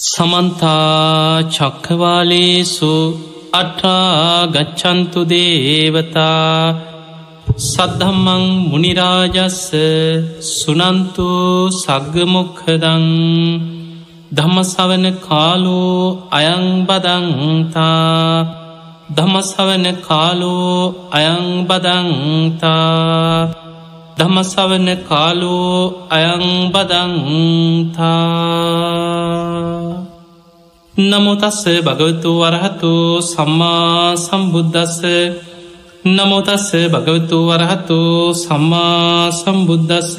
සමන්තා චක්කවාලේසු අට්ටා ගච්චන්තු දේවතා සද්ධම්මං මුනිරාජස්ස සුනන්තු සග්ගමොක්හදං ධමසවන කාලෝ අයංබදංතා ධමසවන කාලෝ අයංබදංතා ධමසවන කාලෝ අයංබදංතා නමුතස්ස භගවතු වරහතු සම්මා සම්බුද්ධස්ස නමුතස්ස භගවතු වරහතු සම්මා සම්බුද්ධස්ස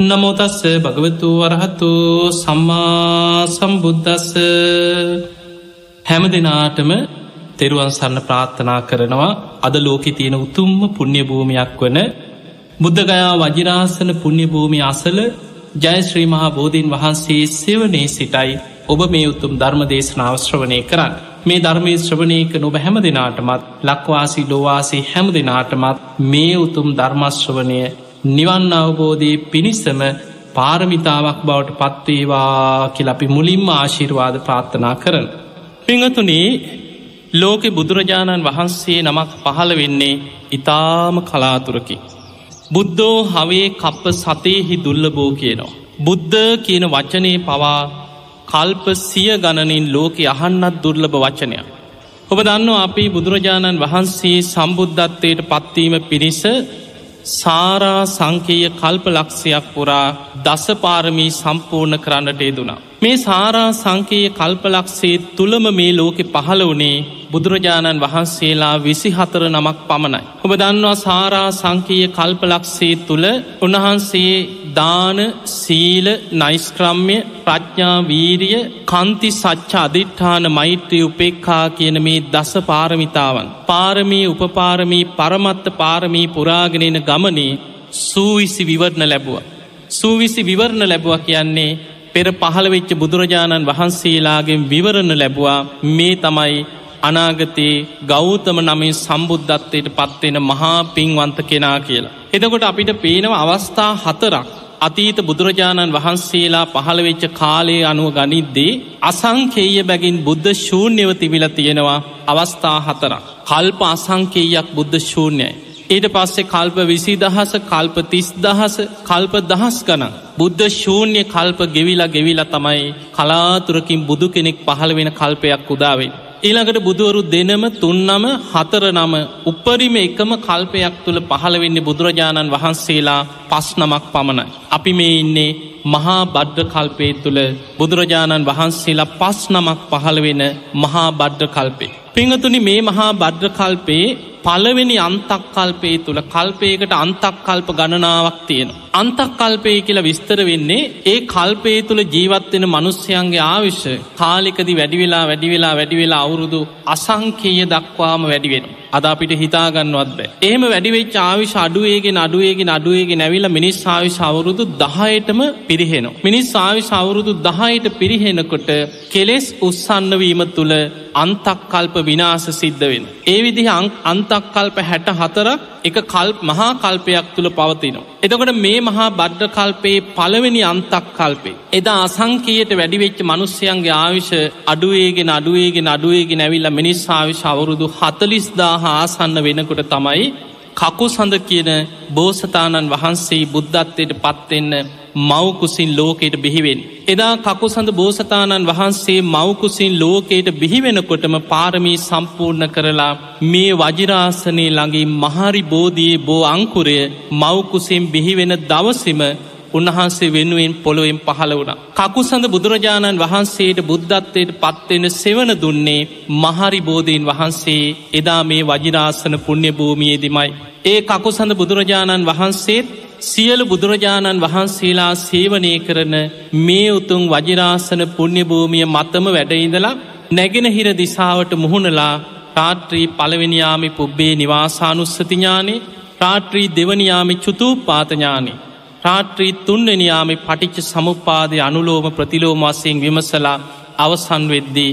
නමුතස්ස භගවතු වරහතු සම්මා සම්බුද්ධස්ස හැම දෙනාටම තෙරුවන් සන්න ප්‍රාර්ථනා කරනවා. අද ලෝකෙ තියෙන උතුම්ම පුුණ්‍ය භූමියක් වන බුද්ධගයා වජිරාසන පුුණ්‍ය භූමි අසල ජයශ්‍රී මහා බෝධීන් වහන්සේ සෙවනේ සිටයි. ඔබ මේ උතුම් ධර්ම දේශනාවශ්‍රවනය කරන්න. මේ ධර්මය ශ්‍රවණයක නොබ හැම දෙනාටමත් ලක්වාසි ලොවාසි හැම දෙනාටමත් මේ උතුම් ධර්මශ්‍රවනය නිවන් අවබෝධය පිණිස්සම පාරමිතාවක් බවට පත්වේවා කියලපි මුලින්ම ආශිර්වාද ප්‍රාර්ථනා කරන. පිංහතුනේ ලෝකෙ බුදුරජාණන් වහන්සේ නමක් පහළ වෙන්නේ ඉතාම කලාතුරකි. බුද්ධෝ හවේ කප්ප සතේහි දුල්ලබෝ කියනවා. බුද්ධ කියන වචනය පවා කල්ප සිය ගණනින් ලෝකෙ අහන්නත් දුර්ලභ වචනයක්. ඔබ දන්න අපි බුදුරජාණන් වහන්සේ සම්බුද්ධත්වයට පත්වීම පිණිස සාරා සංකේය කල්ප ලක්ෂයක් පුරා දසපාරමී සම්පූර්ණ කරන්නට යෙදුනා. මේ සාරා සංකේය කල්පලක්ෂේ තුළම මේ ලෝකෙ පහළ වනේ බුදුරජාණන් වහන්සේලා විසි හතර නමක් පමණයි. ඔබ දන්නවා සාරා සංකීය කල්පලක්ෂේ තුළ උන්වහන්සේ දාන සීල නයිස්ක්‍රම්ය ප්‍රඥා වීරිය කන්ති සච්ච අධිට්ඨාන මෛත්‍රී උපෙක්කා කියන මේ දස පාරමිතාවන්. පාරමී උපපාරමී පරමත්ත පාරමී පුරාගෙනෙන ගමනේ සූවිසි විවරණ ලැබුව. සූවිසි විවරණ ලැබුව කියන්නේ පෙර පහළවෙච්ච බුදුරජාණන් වහන්සේලාගෙන් විවරණ ලැබවා මේ තමයි අනාගතයේ ගෞතම නමින් සම්බුද්ධත්වයට පත්වෙන මහා පින්වන්ත කෙනා කියලා. එතකොට අපිට පේනව අවස්ථා හතරක් අතීත බුදුරජාණන් වහන්සේලා පහළවෙච්ච කාලයේ අනුව ගනිද්දී අසංකේය බැගින් බුද්ධ ශූන්‍යව තිබිල තියෙනවා අවස්ථා හතරක්. කල්ප අසංකේයක් බුද්ධ ශූන්‍යයි. ඊට පස්සේ කල්ප විසි දහස කල්ප තිස් දහස කල්ප දහස් ගන බුද්ධ ශූන්‍ය කල්ප ගෙවිලා ගෙවිලා තමයි කලාතුරකින් බුදු කෙනෙක් පහළ වෙන කල්පයක් උදාවේ. ඊළඟට බුදුවරු දෙනම තුන්නම හතර නම උපරිම එකම කල්පයක් තුළ පහළවෙන්නේ බුදුරජාණන් වහන්සේලා පස් නමක් පමණයි. අපි මේ ඉන්නේ මහා බද්ධ කල්පය තුළ බුදුරජාණන් වහන්සේලා පස් නමක් පහළවෙන මහා බද්ධ කල්පේ. පිංහතුනි මේ මහා බද්ධ කල්පයේ පළවෙනි අන්තක්කල්පය තුළ කල්පයකට අන්තක්කල්ප ගණනාවක් තියෙන. අන්තක්කල්පය කියලා විස්තර වෙන්නේ ඒ කල්පය තුළ ජීවත්වෙන මනුස්්‍යයන්ගේ ආවිශ්‍ය කාලිකදි වැඩිවෙලා වැඩිවෙලා වැඩිවෙලා අවුරුදු අසංකේය දක්වාම වැඩිවෙන. අද අපිට හිතාගන්නවත් බෑ. එහෙම වැඩිවෙච් ආවිශ අඩුවේගෙන අඩුවේගෙන අඩුවේගෙන නැවිල මිනිස් ආවිශ අවුරුදු දහයටම පිරිහෙනවා. මිනිස් ආවිශ අවුරුදු දහයට පිරිහෙනකොට කෙලෙස් උත්සන්නවීම තුළ අන්තක්කල්ප විනාස සිද්ධ වෙන. ඒ විදිහ අන්තක්කල්ප හැට හතරක් එක කල්ප මහා කල්පයක් තුළ පවතිනවා. එතකොට මේ මහා බද්ධ කල්පයේ පළවෙනි අන්තක් කල්පේ. එදා අසංකයට වැඩිවෙච්ච මනුස්්‍යයන්ගේ ආවිශ අඩුවේගෙන අඩුවේගෙන අඩුවේගෙන ඇවිල්ල මිනිස් ආවිශ අවුරුදු හතලිස්දා ආසන්න වෙනකොට තමයි කකු සඳ කියන බෝසතාණන් වහන්සේ බුද්ධත්වයට පත්වෙන්න මවකුසින් ලෝකයට බිහිවෙන්. එදා කකුසඳ බෝසතාණන් වහන්සේ මවකුසින් ලෝකයට බිහිවෙනකොටම පාරමී සම්පූර්ණ කරලා මේ වජිරාසනය ළඟින් මහරි බෝධයේ බෝ අංකුරය මවකුසින් බිහිවෙන දවසිම උන්වහන්සේ වෙනුවෙන් පොළොවෙන් පහළ වුණ. කකුසඳ බුදුරජාණන් වහන්සේට බුද්ධත්වයට පත්වෙන සෙවන දුන්නේ මහරි බෝධීන් වහන්සේ එදා මේ වජිරාසන පුුණ්‍ය භූමියේදිමයි. ඒ කකුසඳ බුදුරජාණන් වහන්සේත් සියලු බුදුරජාණන් වහන්සේලා සේවනය කරන මේ උතුන් වජිරාසන පුුණ්‍යභූමිය මතම වැඩඉඳලා නැගෙනහිර දිසාවට මුහුණලා රාත්‍රී පළවෙනියාමි පුබ්බේ නිවාසානුස්සතිඥානේ රාත්‍රී දෙවනියාමි චුතු පාතඥානේ රාත්‍රී තුන්වනියාමි පටිච්ච සමුපාදය අනුලෝම ප්‍රතිලෝම වසයෙන් විමසලා අවසන් වෙද්දී.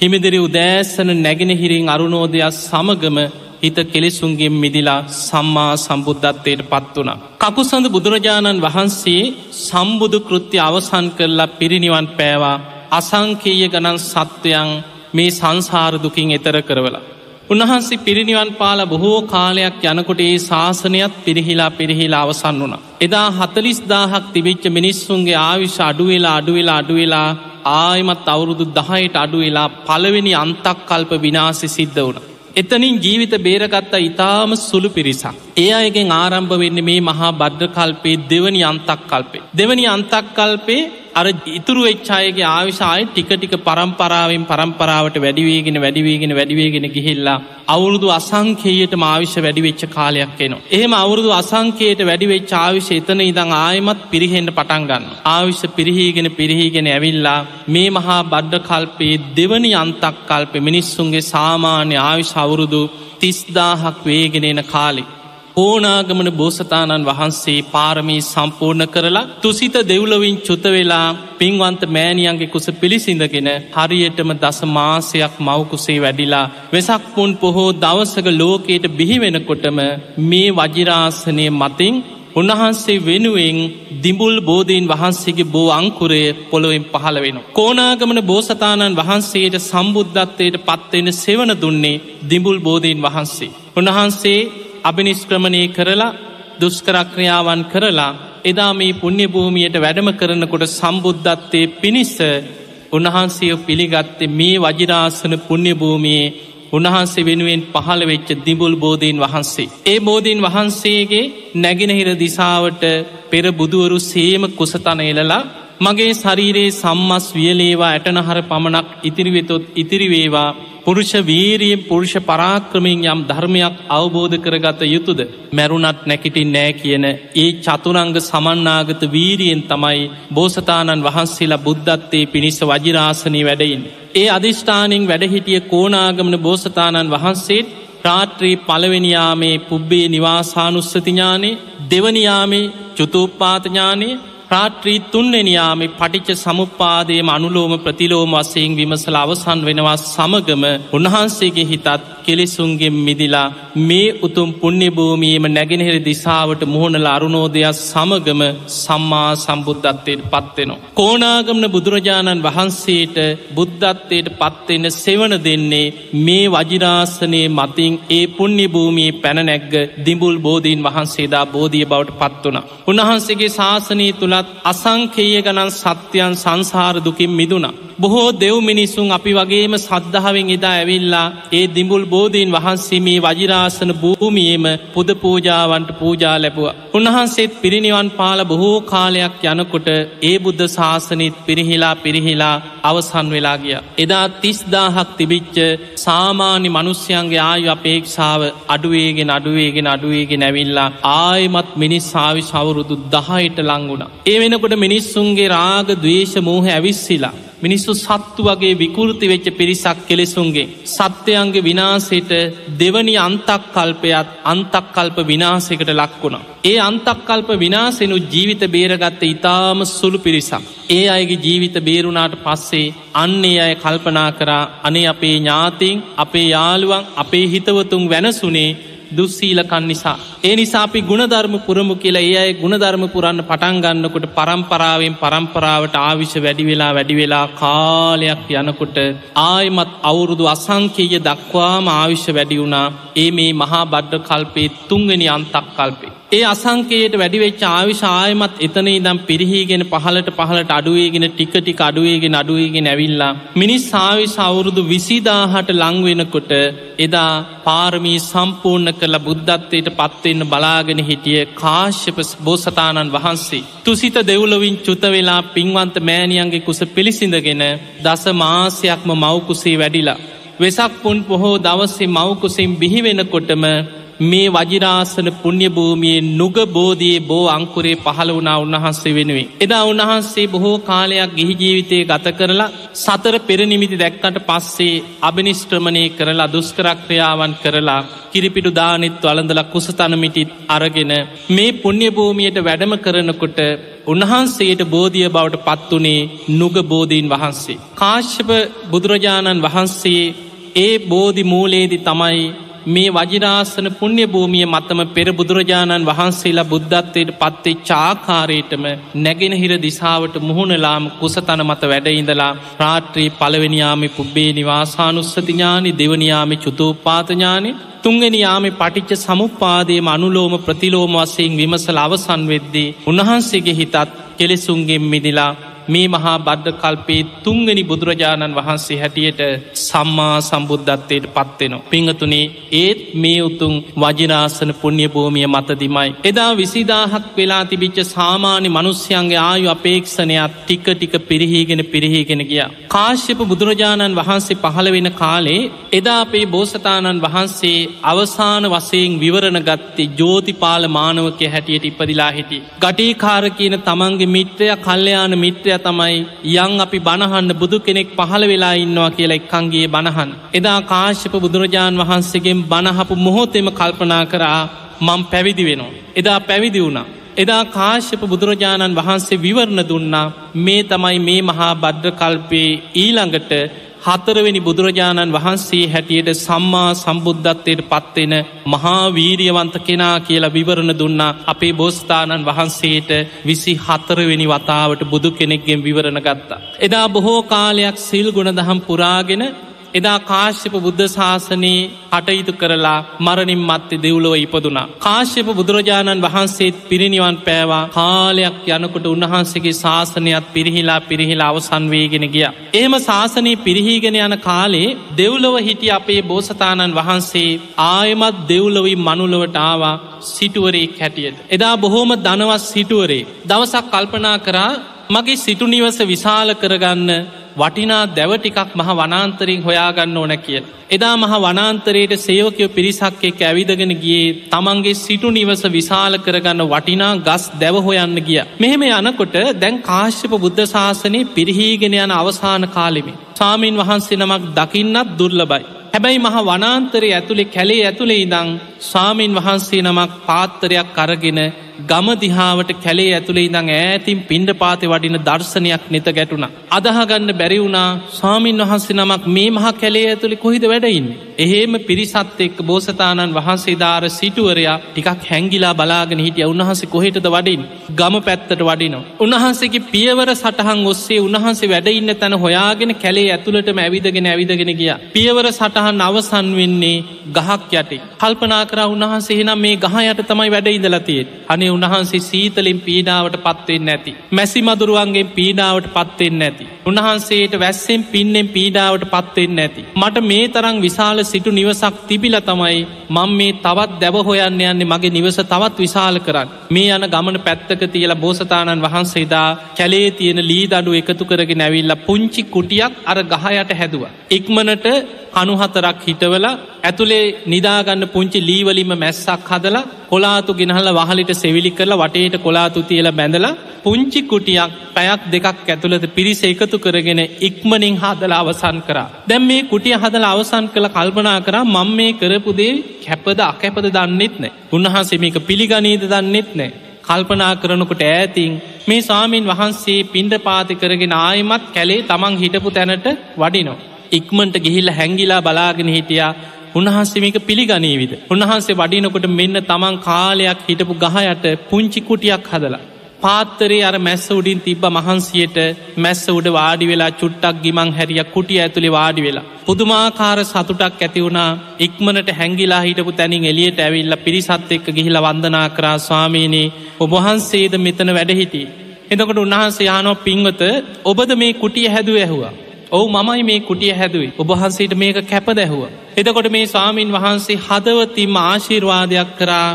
හිමිදිරි උදෑසන නැගෙනහිරින් අරුණෝදයක් සමගම හිත කෙලෙසුන්ගේ මිදිලා සම්මා සම්බුද්ධත්වයට පත් වුණ. කකුසඳ බුදුරජාණන් වහන්සේ සම්බුදු කෘත්‍ය අවසන් කරලා පිරිනිවන් පෑවා අසංකීය ගණන් සත්වයන් මේ සංසාරදුකින් එතර කරවලා. උන්වහන්සේ පිරිනිවන් පාල බොහෝ කාලයක් යනකොට ඒ ශාසනයත් පිරිහිලා පිරිහිලා අවසන් වුණ. එදා හතලිස් දාහක් තිබිච්ච මිනිස්සුන්ගේ ආවිශ අඩුවෙලා අඩුවෙලා අඩුවෙලා ආයමත් අවුරුදු දහයට අඩුවෙලා පළවෙනි අන්තක් කල්ප විනාසි සිද්ධ වුණ. එතනින් ජීවිත බේරගත්තා ඉතාම සුළු පිරිසක්. ඒ අයගෙන් ආරම්භ වෙන්න මේ මහා බද්ධ කල්පේ දෙවනි අන්තක් කල්පේ. දෙවනි අන්තක් කල්පේ අර ඉතුරු එච්චායගේ ආවිශාය ටික ටික පරම්පරාවෙන් පරම්පරාවට වැඩිවේගෙන වැඩිවේගෙන වැඩිවේගෙන ගිහිල්ලා අවුරුදු අසංකේයට මාවිශ්‍ය වැඩිවෙච්ච කාලයක් එනවා. එහෙම අවුරුදු අසංකේයට වැඩිවෙච් ආවිශ එතන ඉදං ආයමත් පිරිහෙන්ට පටන්ගන්න. ආවිශ්‍ය පිරිහීගෙන පිරිහීගෙන ඇවිල්ලා මේ මහා බද්ධ කල්පයේ දෙවනි අන්තක් කල්පෙ මිනිස්සුන්ගේ සාමාන්‍ය ආවිශ අවුරුදු තිස්දාහක් වේගෙනෙන කාලෙ. ඕනාගමන බෝසතාණන් වහන්සේ පාරමී සම්පූර්ණ කරලා තුසිත දෙව්ලවින් චුතවෙලා පින්වන්ත මෑණියන්ගේ කුස පිළිසිඳගෙන හරියටම දස මාසයක් මවකුසේ වැඩිලා වෙසක්පුන් පොහෝ දවසක ලෝකයට බිහිවෙනකොටම මේ වජිරාසනය මතින් උන්වහන්සේ වෙනුවෙන් දිඹුල් බෝධීන් වහන්සේගේ බෝ අංකුරය පොළොවෙන් පහළ වෙන. කෝනාගමන බෝසතාණන් වහන්සේට සම්බුද්ධත්වයට පත්වෙන සෙවන දුන්නේ දිඹුල් බෝධීන් වහන්සේ. උන්වහන්සේ අභිනිස්ක්‍රමණය කරලා දුස්කරක්‍රියාවන් කරලා එදා මේ පුුණ්‍ය භූමියයට වැඩම කරනකොට සම්බුද්ධත්තය පිණිස්ස උන්වහන්සේය පිළිගත්තේ මේ වජිරාසන පුුණ්‍ය භූමියයේ උන්වහන්සේ වෙනුවෙන් පහළ වෙච්ච දිබුල් බෝධීන් වහන්සේ. ඒ බෝධීන් වහන්සේගේ නැගෙනහිර දිසාවට පෙර බුදුවරු සේම කුසතන එලලා මගේ ශරීරයේ සම්මස් වියලේවා ඇටනහර පමණක් ඉතිරිවෙතොත් ඉතිරිවේවා පුරුෂ වීරියෙන් පුරුෂ පරාක්‍රමයෙන් යම් ධර්මයක් අවබෝධ කරගත යුතුද මැරුණත් නැකිටින් නෑ කියන ඒ චතුරංග සමන්නාගත වීරියෙන් තමයි බෝසතාණන් වහන්සේලා බුද්ධත්තේ පිණිස වජිරාසනී වැඩයින්. ඒ අධිෂ්ඨානින් වැඩහිටිය කෝනාගමන බෝසතාණන් වහන්සේත් රාත්‍රී පළවෙනියාමේ පුබ්බේ නිවාසානුස්සතිඥානේ දෙවනියාමේ චුතුප්පාතඥානයේ රාත්‍රී තුන්වෙනියාම පටිච්ච සමුපාදයම අනුලෝම ප්‍රතිලෝම වසයෙන් විමසල අවසන් වෙනවා සමගම උන්වහන්සේගේ හිතත් කෙලෙසුන්ගෙන් මිදිලා මේ උතුම් පුුණ්‍ය භූමියම නැගෙනහෙර දිසාවට මුහුණල අරුණෝදයක් සමගම සම්මා සම්බුද්ධත්වයට පත්වෙනවා. කෝනාගමන බුදුරජාණන් වහන්සේට බුද්ධත්වයට පත්වෙන්න සෙවන දෙන්නේ මේ වජිරාසනය මතින් ඒ පුුණ්‍ය භූමියේ පැනනැක්ග දිඹුල් බෝධීන් වහන්සේදා බෝධිය බවට පත් වන. උන්වහන්සේගේ ශාසනී තුළ තුළත් අසංකේය ගණන් සත්‍යයන් සංසාර දුකින් මිදුණ. බොහෝ දෙව් මිනිසුන් අපි වගේම සද්ධාවෙන් එදා ඇවිල්ලා ඒ දිඹුල් බෝධීන් වහන්සේමේ වජිරාසන භූමියම පුද පූජාවන්ට පූජා ලැබුව. උන්වහන්සේත් පිරිනිවන් පාල බොහෝ කාලයක් යනකොට ඒ බුද්ධ ශාසනීත් පිරිහිලා පිරිහිලා අවසන් වෙලා ගිය. එදා තිස්දාහක් තිබිච්ච සාමාන්‍ය මනුස්්‍යයන්ගේ ආයු අපේක්ෂාව අඩුවේගෙන අඩුවේගෙන අඩුවේගෙන ඇවිල්ලා ආයමත් මිනිස් සාවි සවුරුදු දහයට ලංගුණ. ඒ වෙනකොට මිනිස්සුන්ගේ රාග දවේශ මෝහ ඇවිස්සිලා. මිනිස්සු සත්තු වගේ විකෘති වෙච්ච පිරිසක් කෙලෙසුන්ගේ. සත්‍යයන්ගේ විනාසයට දෙවනි අන්තක් කල්පයත් අන්තක් කල්ප විනාසකට ලක්වුණා. ඒ අන්තක් කල්ප විනාසෙනු ජීවිත බේරගත්ත ඉතාම සුළු පිරිසක්. ඒ අයගේ ජීවිත බේරුණාට පස්සේ අන්නේ අය කල්පනා කරා අනේ අපේ ඥාතින් අපේ යාළුවන් අපේ හිතවතුන් වැනසුනේ දුස්සීලකන් නිසා. ඒ නිසාපි ගුණධර්ම පුරමු කියලා ඒ අයි ගුණධර්ම පුරන්න පටන්ගන්නකොට පරම්පරාවෙන් පරම්පරාවට ආවිශ වැඩි වෙලා වැඩි වෙලා කාලයක් යනකොට ආයමත් අවුරුදු අසංකේය දක්වාම ආවිශ්‍ය වැඩි වුණා ඒ මේ මහා බඩ්ඩ කල්පේ තුන්ගනි අන්තක් කල්පේ. ඒ අසංකයට වැඩිවෙච්ච ආවිශ ආයමත් එතන ඉදම් පිරිහිගෙන පහලට පහලට අඩුවේගෙන ටිකටි අඩුවේගෙන අඩුවේගෙන ඇවිල්ලා. මිනිස් සාවි සවුරුදු විසිදාහට ලංවෙනකොට එදා පාරමී සම්පූර්ණ කළ බුද්ධත්වයට පත්වෙන්න බලාගෙන හිටිය කාශ්‍යප බෝසතාණන් වහන්සේ. තුසිත දෙව්ලොවින් චුත වෙලා පින්වන්ත මෑණියන්ගේ කුස පිළිසිඳගෙන දස මාසයක්ම මවකුසේ වැඩිලා. වෙසක් පුන් පොහෝ දවස්සේ මවකුසින් බිහිවෙනකොටම මේ වජිරාසන පුුණ්‍ය භූමියයේ නුග බෝධයේ බෝ අංකුරේ පහළ වුණා උන්වහන්සේ වෙනුවේ. එදා උන්වහන්සේ බොහෝ කාලයක් ගිහි ජීවිතය ගත කරලා සතර පෙරනිමිති දැක්කට පස්සේ අභිනිස්ට්‍රමණය කරලා දුස්කරක්‍රියාවන් කරලා කිරිපිටු දානෙත් වලඳල කුසතනමිටිත් අරගෙන මේ පුුණ්‍ය භූමියයට වැඩම කරනකොට උන්වහන්සේට බෝධිය බවට පත්වනේ නුග බෝධීන් වහන්සේ. කාශ්‍යප බුදුරජාණන් වහන්සේ ඒ බෝධි මූලේදි තමයි මේ වජිරාසන පුුණ්‍ය භූමිය මත්තම පෙර බුදුරජාණන් වහන්සේලා බුද්ධත්වයට පත්තේ චාකාරයටම නැගෙන හිර දිසාවට මුහුණලාම කුසතන මත වැඩඉඳලා රාත්‍රී පළවෙනියාමි පුබ්බේ නිවාසානුස්සතිඥානි දෙවනියාමි චුතෝපාතඥානි තුන්ගෙන යාම පටිච්ච සමුපාදයම අනුලෝම ප්‍රතිලෝම වසයෙන් විමසල අවසන් වෙද්දී උන්වහන්සේගේ හිතත් කෙලෙසුන්ගෙන් මිදිලා මේ මහා බද්ධ කල්පේ තුංගනි බුදුරජාණන් වහන්සේ හැටියට සම්මා සම්බුද්ධත්වයට පත්වෙනවා. පිංහතුනේ ඒත් මේ උතුන් වජිරාසන පුුණ්‍ය භූමිය මතදිමයි. එදා විසිදාහක් වෙලා තිබිච්ච සාමාන්‍ය මනුස්්‍යයන්ගේ ආයු අපේක්ෂණයක් ටික ටික පිරිහීගෙන පිරිහීගෙන ගිය. කාශ්‍යප බුදුරජාණන් වහන්සේ පහළ වෙන කාලේ එදා අපේ බෝසතාණන් වහන්සේ අවසාන වසයෙන් විවරණ ගත්තේ ජෝතිපාල මානවකය හැටියට ඉපදිලා හිටි. ගටීකාර කියන තමන්ගේ මිත්‍රය කල්්‍යයාන මිත්‍රය තමයි යං අපි බණහන්න බුදු කෙනෙක් පහළ වෙලා ඉන්නවා කියලා එක්කන්ගේ බණහන්. එදා කාශ්‍යප බුදුරජාණන් වහන්සේගෙන් බණහපු මොහොතෙම කල්පනා කරා මං පැවිදි වෙනවා. එදා පැවිදි වුණා. එදා කාශ්‍යප බුදුරජාණන් වහන්සේ විවරණ දුන්නා මේ තමයි මේ මහා බද්්‍ර කල්පයේ ඊළඟට හතරවෙනි බුදුරජාණන් වහන්සේ හැටියට සම්මා සම්බුද්ධත්වයට පත්වෙන මහා වීරියවන්ත කෙනා කියලා විවරණ දුන්නා අපේ බෝස්ථානන් වහන්සේට විසි හතරවෙනි වතාවට බුදු කෙනෙක්ගෙන් විවරණ ගත්තා. එදා බොහෝ කාලයක් සිල් ගුණ දහම් පුරාගෙන එදා කාශ්‍යප බුද්ධ ශාසනයේ කටයුතු කරලා මරණින් මත්තේ දෙව්ලොව ඉපදුනා. කාශ්‍යප බුදුරජාණන් වහන්සේත් පිරිනිවන් පෑවා කාලයක් යනකොට උන්වහන්සේගේ ශාසනයත් පිරිහිලා පිරිහිලා අවසන්වේගෙන ගිය. එහෙම ශාසනී පිරිහීගෙන යන කාලේ දෙව්ලොව හිටිය අපේ බෝසතාණන් වහන්සේ ආයමත් දෙව්ලොවී මනුලොවට ආවා සිටුවරෙක් හැටියට. එදා බොහෝම දනවස් සිටුවරේ. දවසක් කල්පනා කරා මගේ සිටුනිවස විශාල කරගන්න වටිනා දැව ටිකක් මහ වනාන්තරින් හොයාගන්න ඕන කියල්. එදා මහ වනාන්තරයට සේවකයෝ පිරිසක්කෙක් ඇවිදගෙන ගියේ තමන්ගේ සිටු නිවස විශාල කරගන්න වටිනා ගස් දැව හොයන්න ගිය. මෙහෙම යනකොට දැන් කාශ්‍යප බුද්ධ ශාසනය පිරිහීගෙන යන අවසාන කාලෙමි. සාමීන් වහන්සේ නමක් දකින්නත් දුර්ලබයි. හැබැයි මහ වනාන්තරය ඇතුළේ කැලේ ඇතුළේ ඉදං ස්වාමීන් වහන්සේ නමක් පාත්තරයක් කරගෙන ගම දිහාාවට කැලේ ඇතුළේ ඉඳං ඈතින් පින්ඩ පාති වඩින දර්ශනයක් නෙත ගැටුණ. අදහගන්න බැරිවුණා ස්වාමීන් වහන්සේ නමක් මේ මහ කැලේ ඇතුළි කොහිද වැඩඉන්න. එහෙම පිරිසත් එක් බෝසතාණන් වහන්සේ දාර සිටුවරයා ටිකක් හැංගිලා බලාගෙන හිටිය උන්වහන්සේ කොහෙටද වඩින් ගම පැත්තට වඩිනවා. උන්වහන්සේගේ පියවර සටහන් ඔස්සේ උන්වහන්සේ වැඩඉන්න තැන හොයාගෙන කැලේ ඇතුළටම ඇවිදගෙන ඇවිදගෙන ගිය. පියවර සටහන් අවසන් වෙන්නේ ගහක් යටි. කල්පනා කර උන්වහන්සේ නම් මේ ගහ යට තමයි වැඩ ඉඳලතියෙත්. අනේ අනේ උන්වහන්සේ සීතලින් පීඩාවට පත්වෙන්න ඇති. මැසි මදුරුවන්ගේ පීඩාවට පත්වෙන්න ඇති. උන්වහන්සේට වැස්සෙන් පින්නෙන් පීඩාවට පත්වෙන්න ඇති. මට මේ තරං විශාල සිටු නිවසක් තිබිල තමයි මං මේ තවත් දැව හොයන්න යන්නේ මගේ නිවස තවත් විශාල කරන්න. මේ යන ගමන පැත්තක තියලා බෝසතාණන් වහන්සේදා කැලේ තියෙන ලී දඩු එකතු කරගෙන ඇවිල්ල පුංචි කුටියක් අර ගහයට හැදුව. ඉක්මනට කනුහතරක් හිටවල ඇතුළේ නිදාගන්න පුංචි ලීවලින්ම මැස්සක් හදලා කොලාතු ගෙනහල වහලිට සෙවිලි කරලා වටේට කොලාතු තියල බැඳලා පුංචි කුටියක් පැයක් දෙකක් ඇතුළට පිරිස එකතු කරගෙන ඉක්මනින් හදල අවසන් කරා. දැම් මේ කුටිය හදල අවසන් කළ කල්පනා කරා මං මේ කරපුදේ කැපද අකැපද දන්නෙත් නෑ. උන්වහන්සේ මේක පිළිගනීද දන්නෙත් නෑ. කල්පනා කරනකොට ඈතින් මේ ස්වාමීන් වහන්සේ පින්ඩ පාති කරගෙන ආයමත් කැලේ තමන් හිටපු තැනට වඩිනෝ. ඉක්මට ගිහිල්ල හැංගිලා බලාගෙන හිටියා උන්හන්සේ මේක පිළිගනීවිද. උන්වහන්සේ වඩිනකොට මෙන්න තමන් කාලයක් හිටපු ගහයට පුංචි කුටියක් හදලා. පාත්තරේ අර මැස්ස උඩින් තිබ්බ මහන්සියට මැස්ස උඩ වාඩි වෙලා චුට්ටක් ගිමං හැරිය කුටිය ඇතුළි වාඩි වෙලා. පුදුමාකාර සතුටක් ඇතිවුණා ඉක්මනට හැංගිලා හිටපු තැනින් එලියට ඇවිල්ල පිරිසත් එක්ක ගිහිල වන්දනා කරා ස්වාමීනී ඔබහන්සේද මෙතන වැඩහිටි. එතකොට උන්වහන්සේ යානෝ පින්වත ඔබද මේ කුටිය හැදුව ඇහවා. ඔවු මමයි මේ කුටිය හැදුවේ ඔබහන්සේට මේක කැප දැහුව. එතකොට මේ ස්වාමීන් වහන්සේ හදවතිම ආශිර්වාදයක් කරා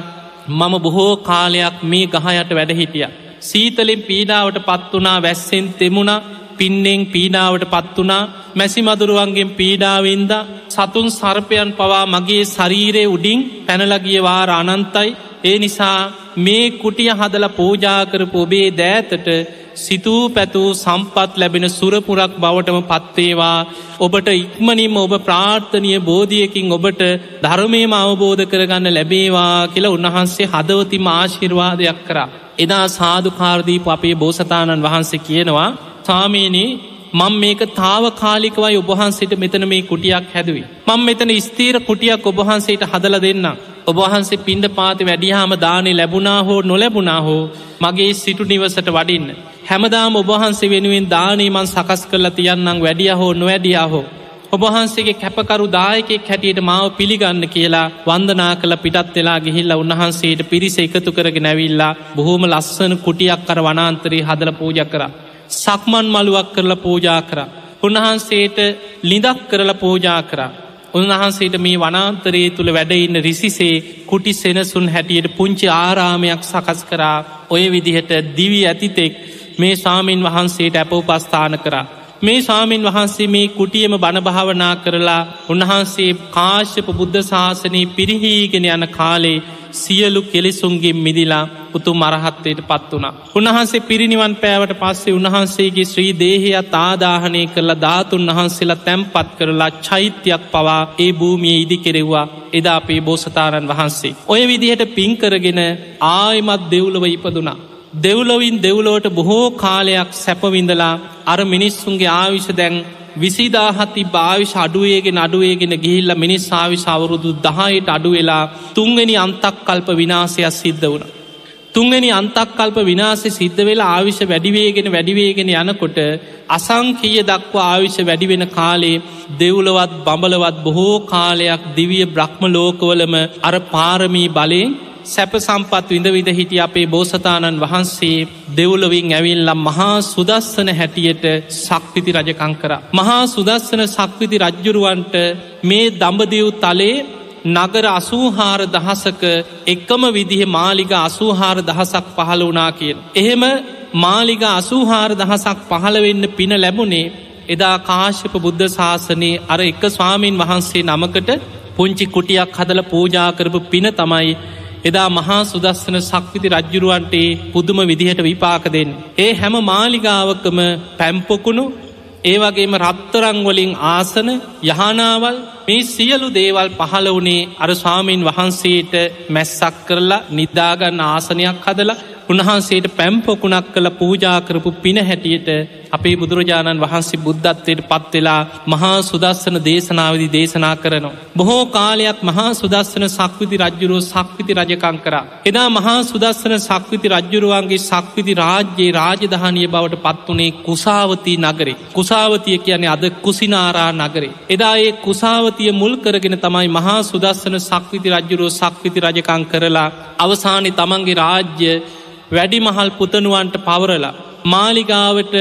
මම බොහෝ කාලයක් මේ ගහයට වැඩහිටිය. සීතලින් පීඩාවට පත්වනා වැස්සෙන් තෙමුණ පින්නෙන් පීඩාවට පත්වනා මැසි මදුරුවන්ගෙන් පීඩාවින්ද සතුන් සර්පයන් පවා මගේ ශරීරය උඩින් පැනලගියවාර අනන්තයි ඒ නිසා මේ කුටිය හදල පූජාකරපු ඔබේ දෑතට සිතූ පැtuu සම්පත් ලැබෙන සුරපුරක් බවටම පත්වේවා ඔබට ඉක්මනින්ම ඔබ ප්‍රාර්ථනය බෝධියකින් ඔබට ධර්මයම අවබෝධ කරගන්න ලැබේවා කියලා උන්වහන්සේ හදවතිම ආශිර්වාදයක් කරා. එදා සාධකාරදීප අපේ බෝසතාණන් වහන්සේ කියනවා සාමීනී මං මේක තාව කාලිකවයි ඔබහන්සේට මෙතන මේ කුටියක් හැදුවේ. මං මෙතන ස්තීර කුටියක් ඔබහන්සේට හදල දෙන්න. ඔබහන්සේ පින්ඩ පාති වැඩිහාම දානේ ලැබුණා හෝ නොලැබුණා හෝ මගේ සිටු නිවසට වඩින්න. හැමදාම ඔබහන්සේ වෙනුවෙන් දානීමන් සකස් කරලා තියන්නම් වැඩිය හෝ නොවැඩිය හෝ. ඔබහන්සේගේ කැපකරු දායකෙක් හැටියට මාව පිළිගන්න කියලා වන්දනා කළ පිටත් වෙලා ගිහිල්ල උන්වහන්සේට පිරිස එකතු කරගෙන නැවිල්ලා බොහෝම ලස්සන කුටියක් කර වනාන්තරයේ හදල පූජ කර. සක්මන් මළුවක් කරලා පූජා කර. උන්වහන්සේට ලිඳක් කරලා පූජා කරා. උන්වහන්සේට මේ වනාන්තරයේ තුළ වැඩඉන්න රිසිසේ කුටි සෙනසුන් හැටියට පුංචි ආරාමයක් සකස් කරා ඔය විදිහට දිවි ඇතිතෙක් මේ සාමීන් වහන්සේට ඇපවපස්ථාන කරා. මේ ස්වාමීන් වහන්සේ මේ කුටියම බණභාවනා කරලා උන්වහන්සේ කාශ්‍යප බුද්ධ ශාසනී පිරිහීගෙන යන කාලේ සියලු කෙලෙසුන්ගේ මිදිලා උතු මරහත්වයට පත් වුණ. උන්වහන්සේ පිරිනිවන් පෑවට පස්සේ උන්වහන්සේගේ ශ්‍රී දේහයත් ආදාහනය කරලා ධාතුන් වහන්සේලා තැම්පත් කරලා චෛත්‍යයක් පවා ඒ භූමිය ඉදි කෙරෙව්වා එදා අපේ බෝසතාණන් වහන්සේ. ඔය විදිහට පින්කරගෙන ආයමත් දෙව්ලව ඉපදුනා. දෙව්ලොවින් දෙව්ලෝට බොහෝ කාලයක් සැපවිඳලා අර මිනිස්සුන්ගේ ආවිෂ දැන් විසිදාහති භාවිශ අඩුවේගෙන අඩුවේගෙන ගිහිල්ල මිනිස් ආවිශ අවුරුදු දහයට අඩුවෙලා තුන්ගනි අන්තක් කල්ප විනාසයක් සිද්ධ වුණ. තුන්ගනි අන්තක් කල්ප විනාසය සිද්ධ වෙලා ආවිෂ වැඩිවේගෙන වැඩිවේගෙන යනකොට අසංකීය දක්වා ආවිෂ වැඩිවෙන කාලේ දෙව්ලවත් බඹලවත් බොහෝ කාලයක් දිවිය බ්‍රහ්ම ලෝකවලම අර පාරමී බලයෙන් සැප සම්පත් විඳ විද හිටිය අපේ බෝසතාණන් වහන්සේ දෙව්ලොවින් ඇවිල්ලම් මහා සුදස්සන හැටියට සක්විති රජකං කර. මහා සුදස්සන සක්විති රජ්ජුරුවන්ට මේ දඹදිව් තලේ නගර අසූහාර දහසක එක්කම විදිහ මාලිග අසූහාර දහසක් පහළ වනා කියෙන්. එහෙම මාලිග අසූහාර දහසක් පහළවෙන්න පින ලැබුණේ එදා කාශ්‍යප බුද්ධ ශාසනයේ අර එක ස්වාමීන් වහන්සේ නමකට පුංචි කුටියක් හදල පූජාකරපු පින තමයි එදා මහා සුදස්සන සක්විති රජ්ජුරුවන්ටේ පුදුම විදිහට විපාක දෙෙන්. ඒ හැම මාලිගාවකම පැම්පොකුණු ඒවගේම රත්තරංවලින් ආසන යහනාවල් මේ සියලු දේවල් පහළ වනේ අර ස්වාමීන් වහන්සේට මැස්සක් කරලා නිදාගන්න ආසනයක් හදලා උන්වහන්සේට පැම්පොකුණක් කළ පූජාකරපු පින හැටියට අපේ බුදුරජාණන් වහන්සේ බුද්ධත්වයට පත්වෙලා මහා සුදස්සන දේශනාවදි දේශනා කරනවා. බොහෝ කාලයක් මහා සුදස්සන සක්විති රජ්ජුරුව සක්විති රජකං කර. එදා මහා සුදස්සන සක්විති රජ්ජුරුවන්ගේ සක්විති රාජ්‍යයේ රාජධානය බවට පත්වනේ කුසාවතී නගරේ. කුසාවතිය කියන්නේ අද කුසිනාරා නගරේ. එදා ඒ කුසාවතිය මුල් කරගෙන තමයි මහා සුදස්සන සක්විති රජ්ජුරුව සක්විති රජකං කරලා අවසානි තමන්ගේ රාජ්‍ය වැඩිමහල් පුතනුවන්ට පවරලා. මාලිගාවට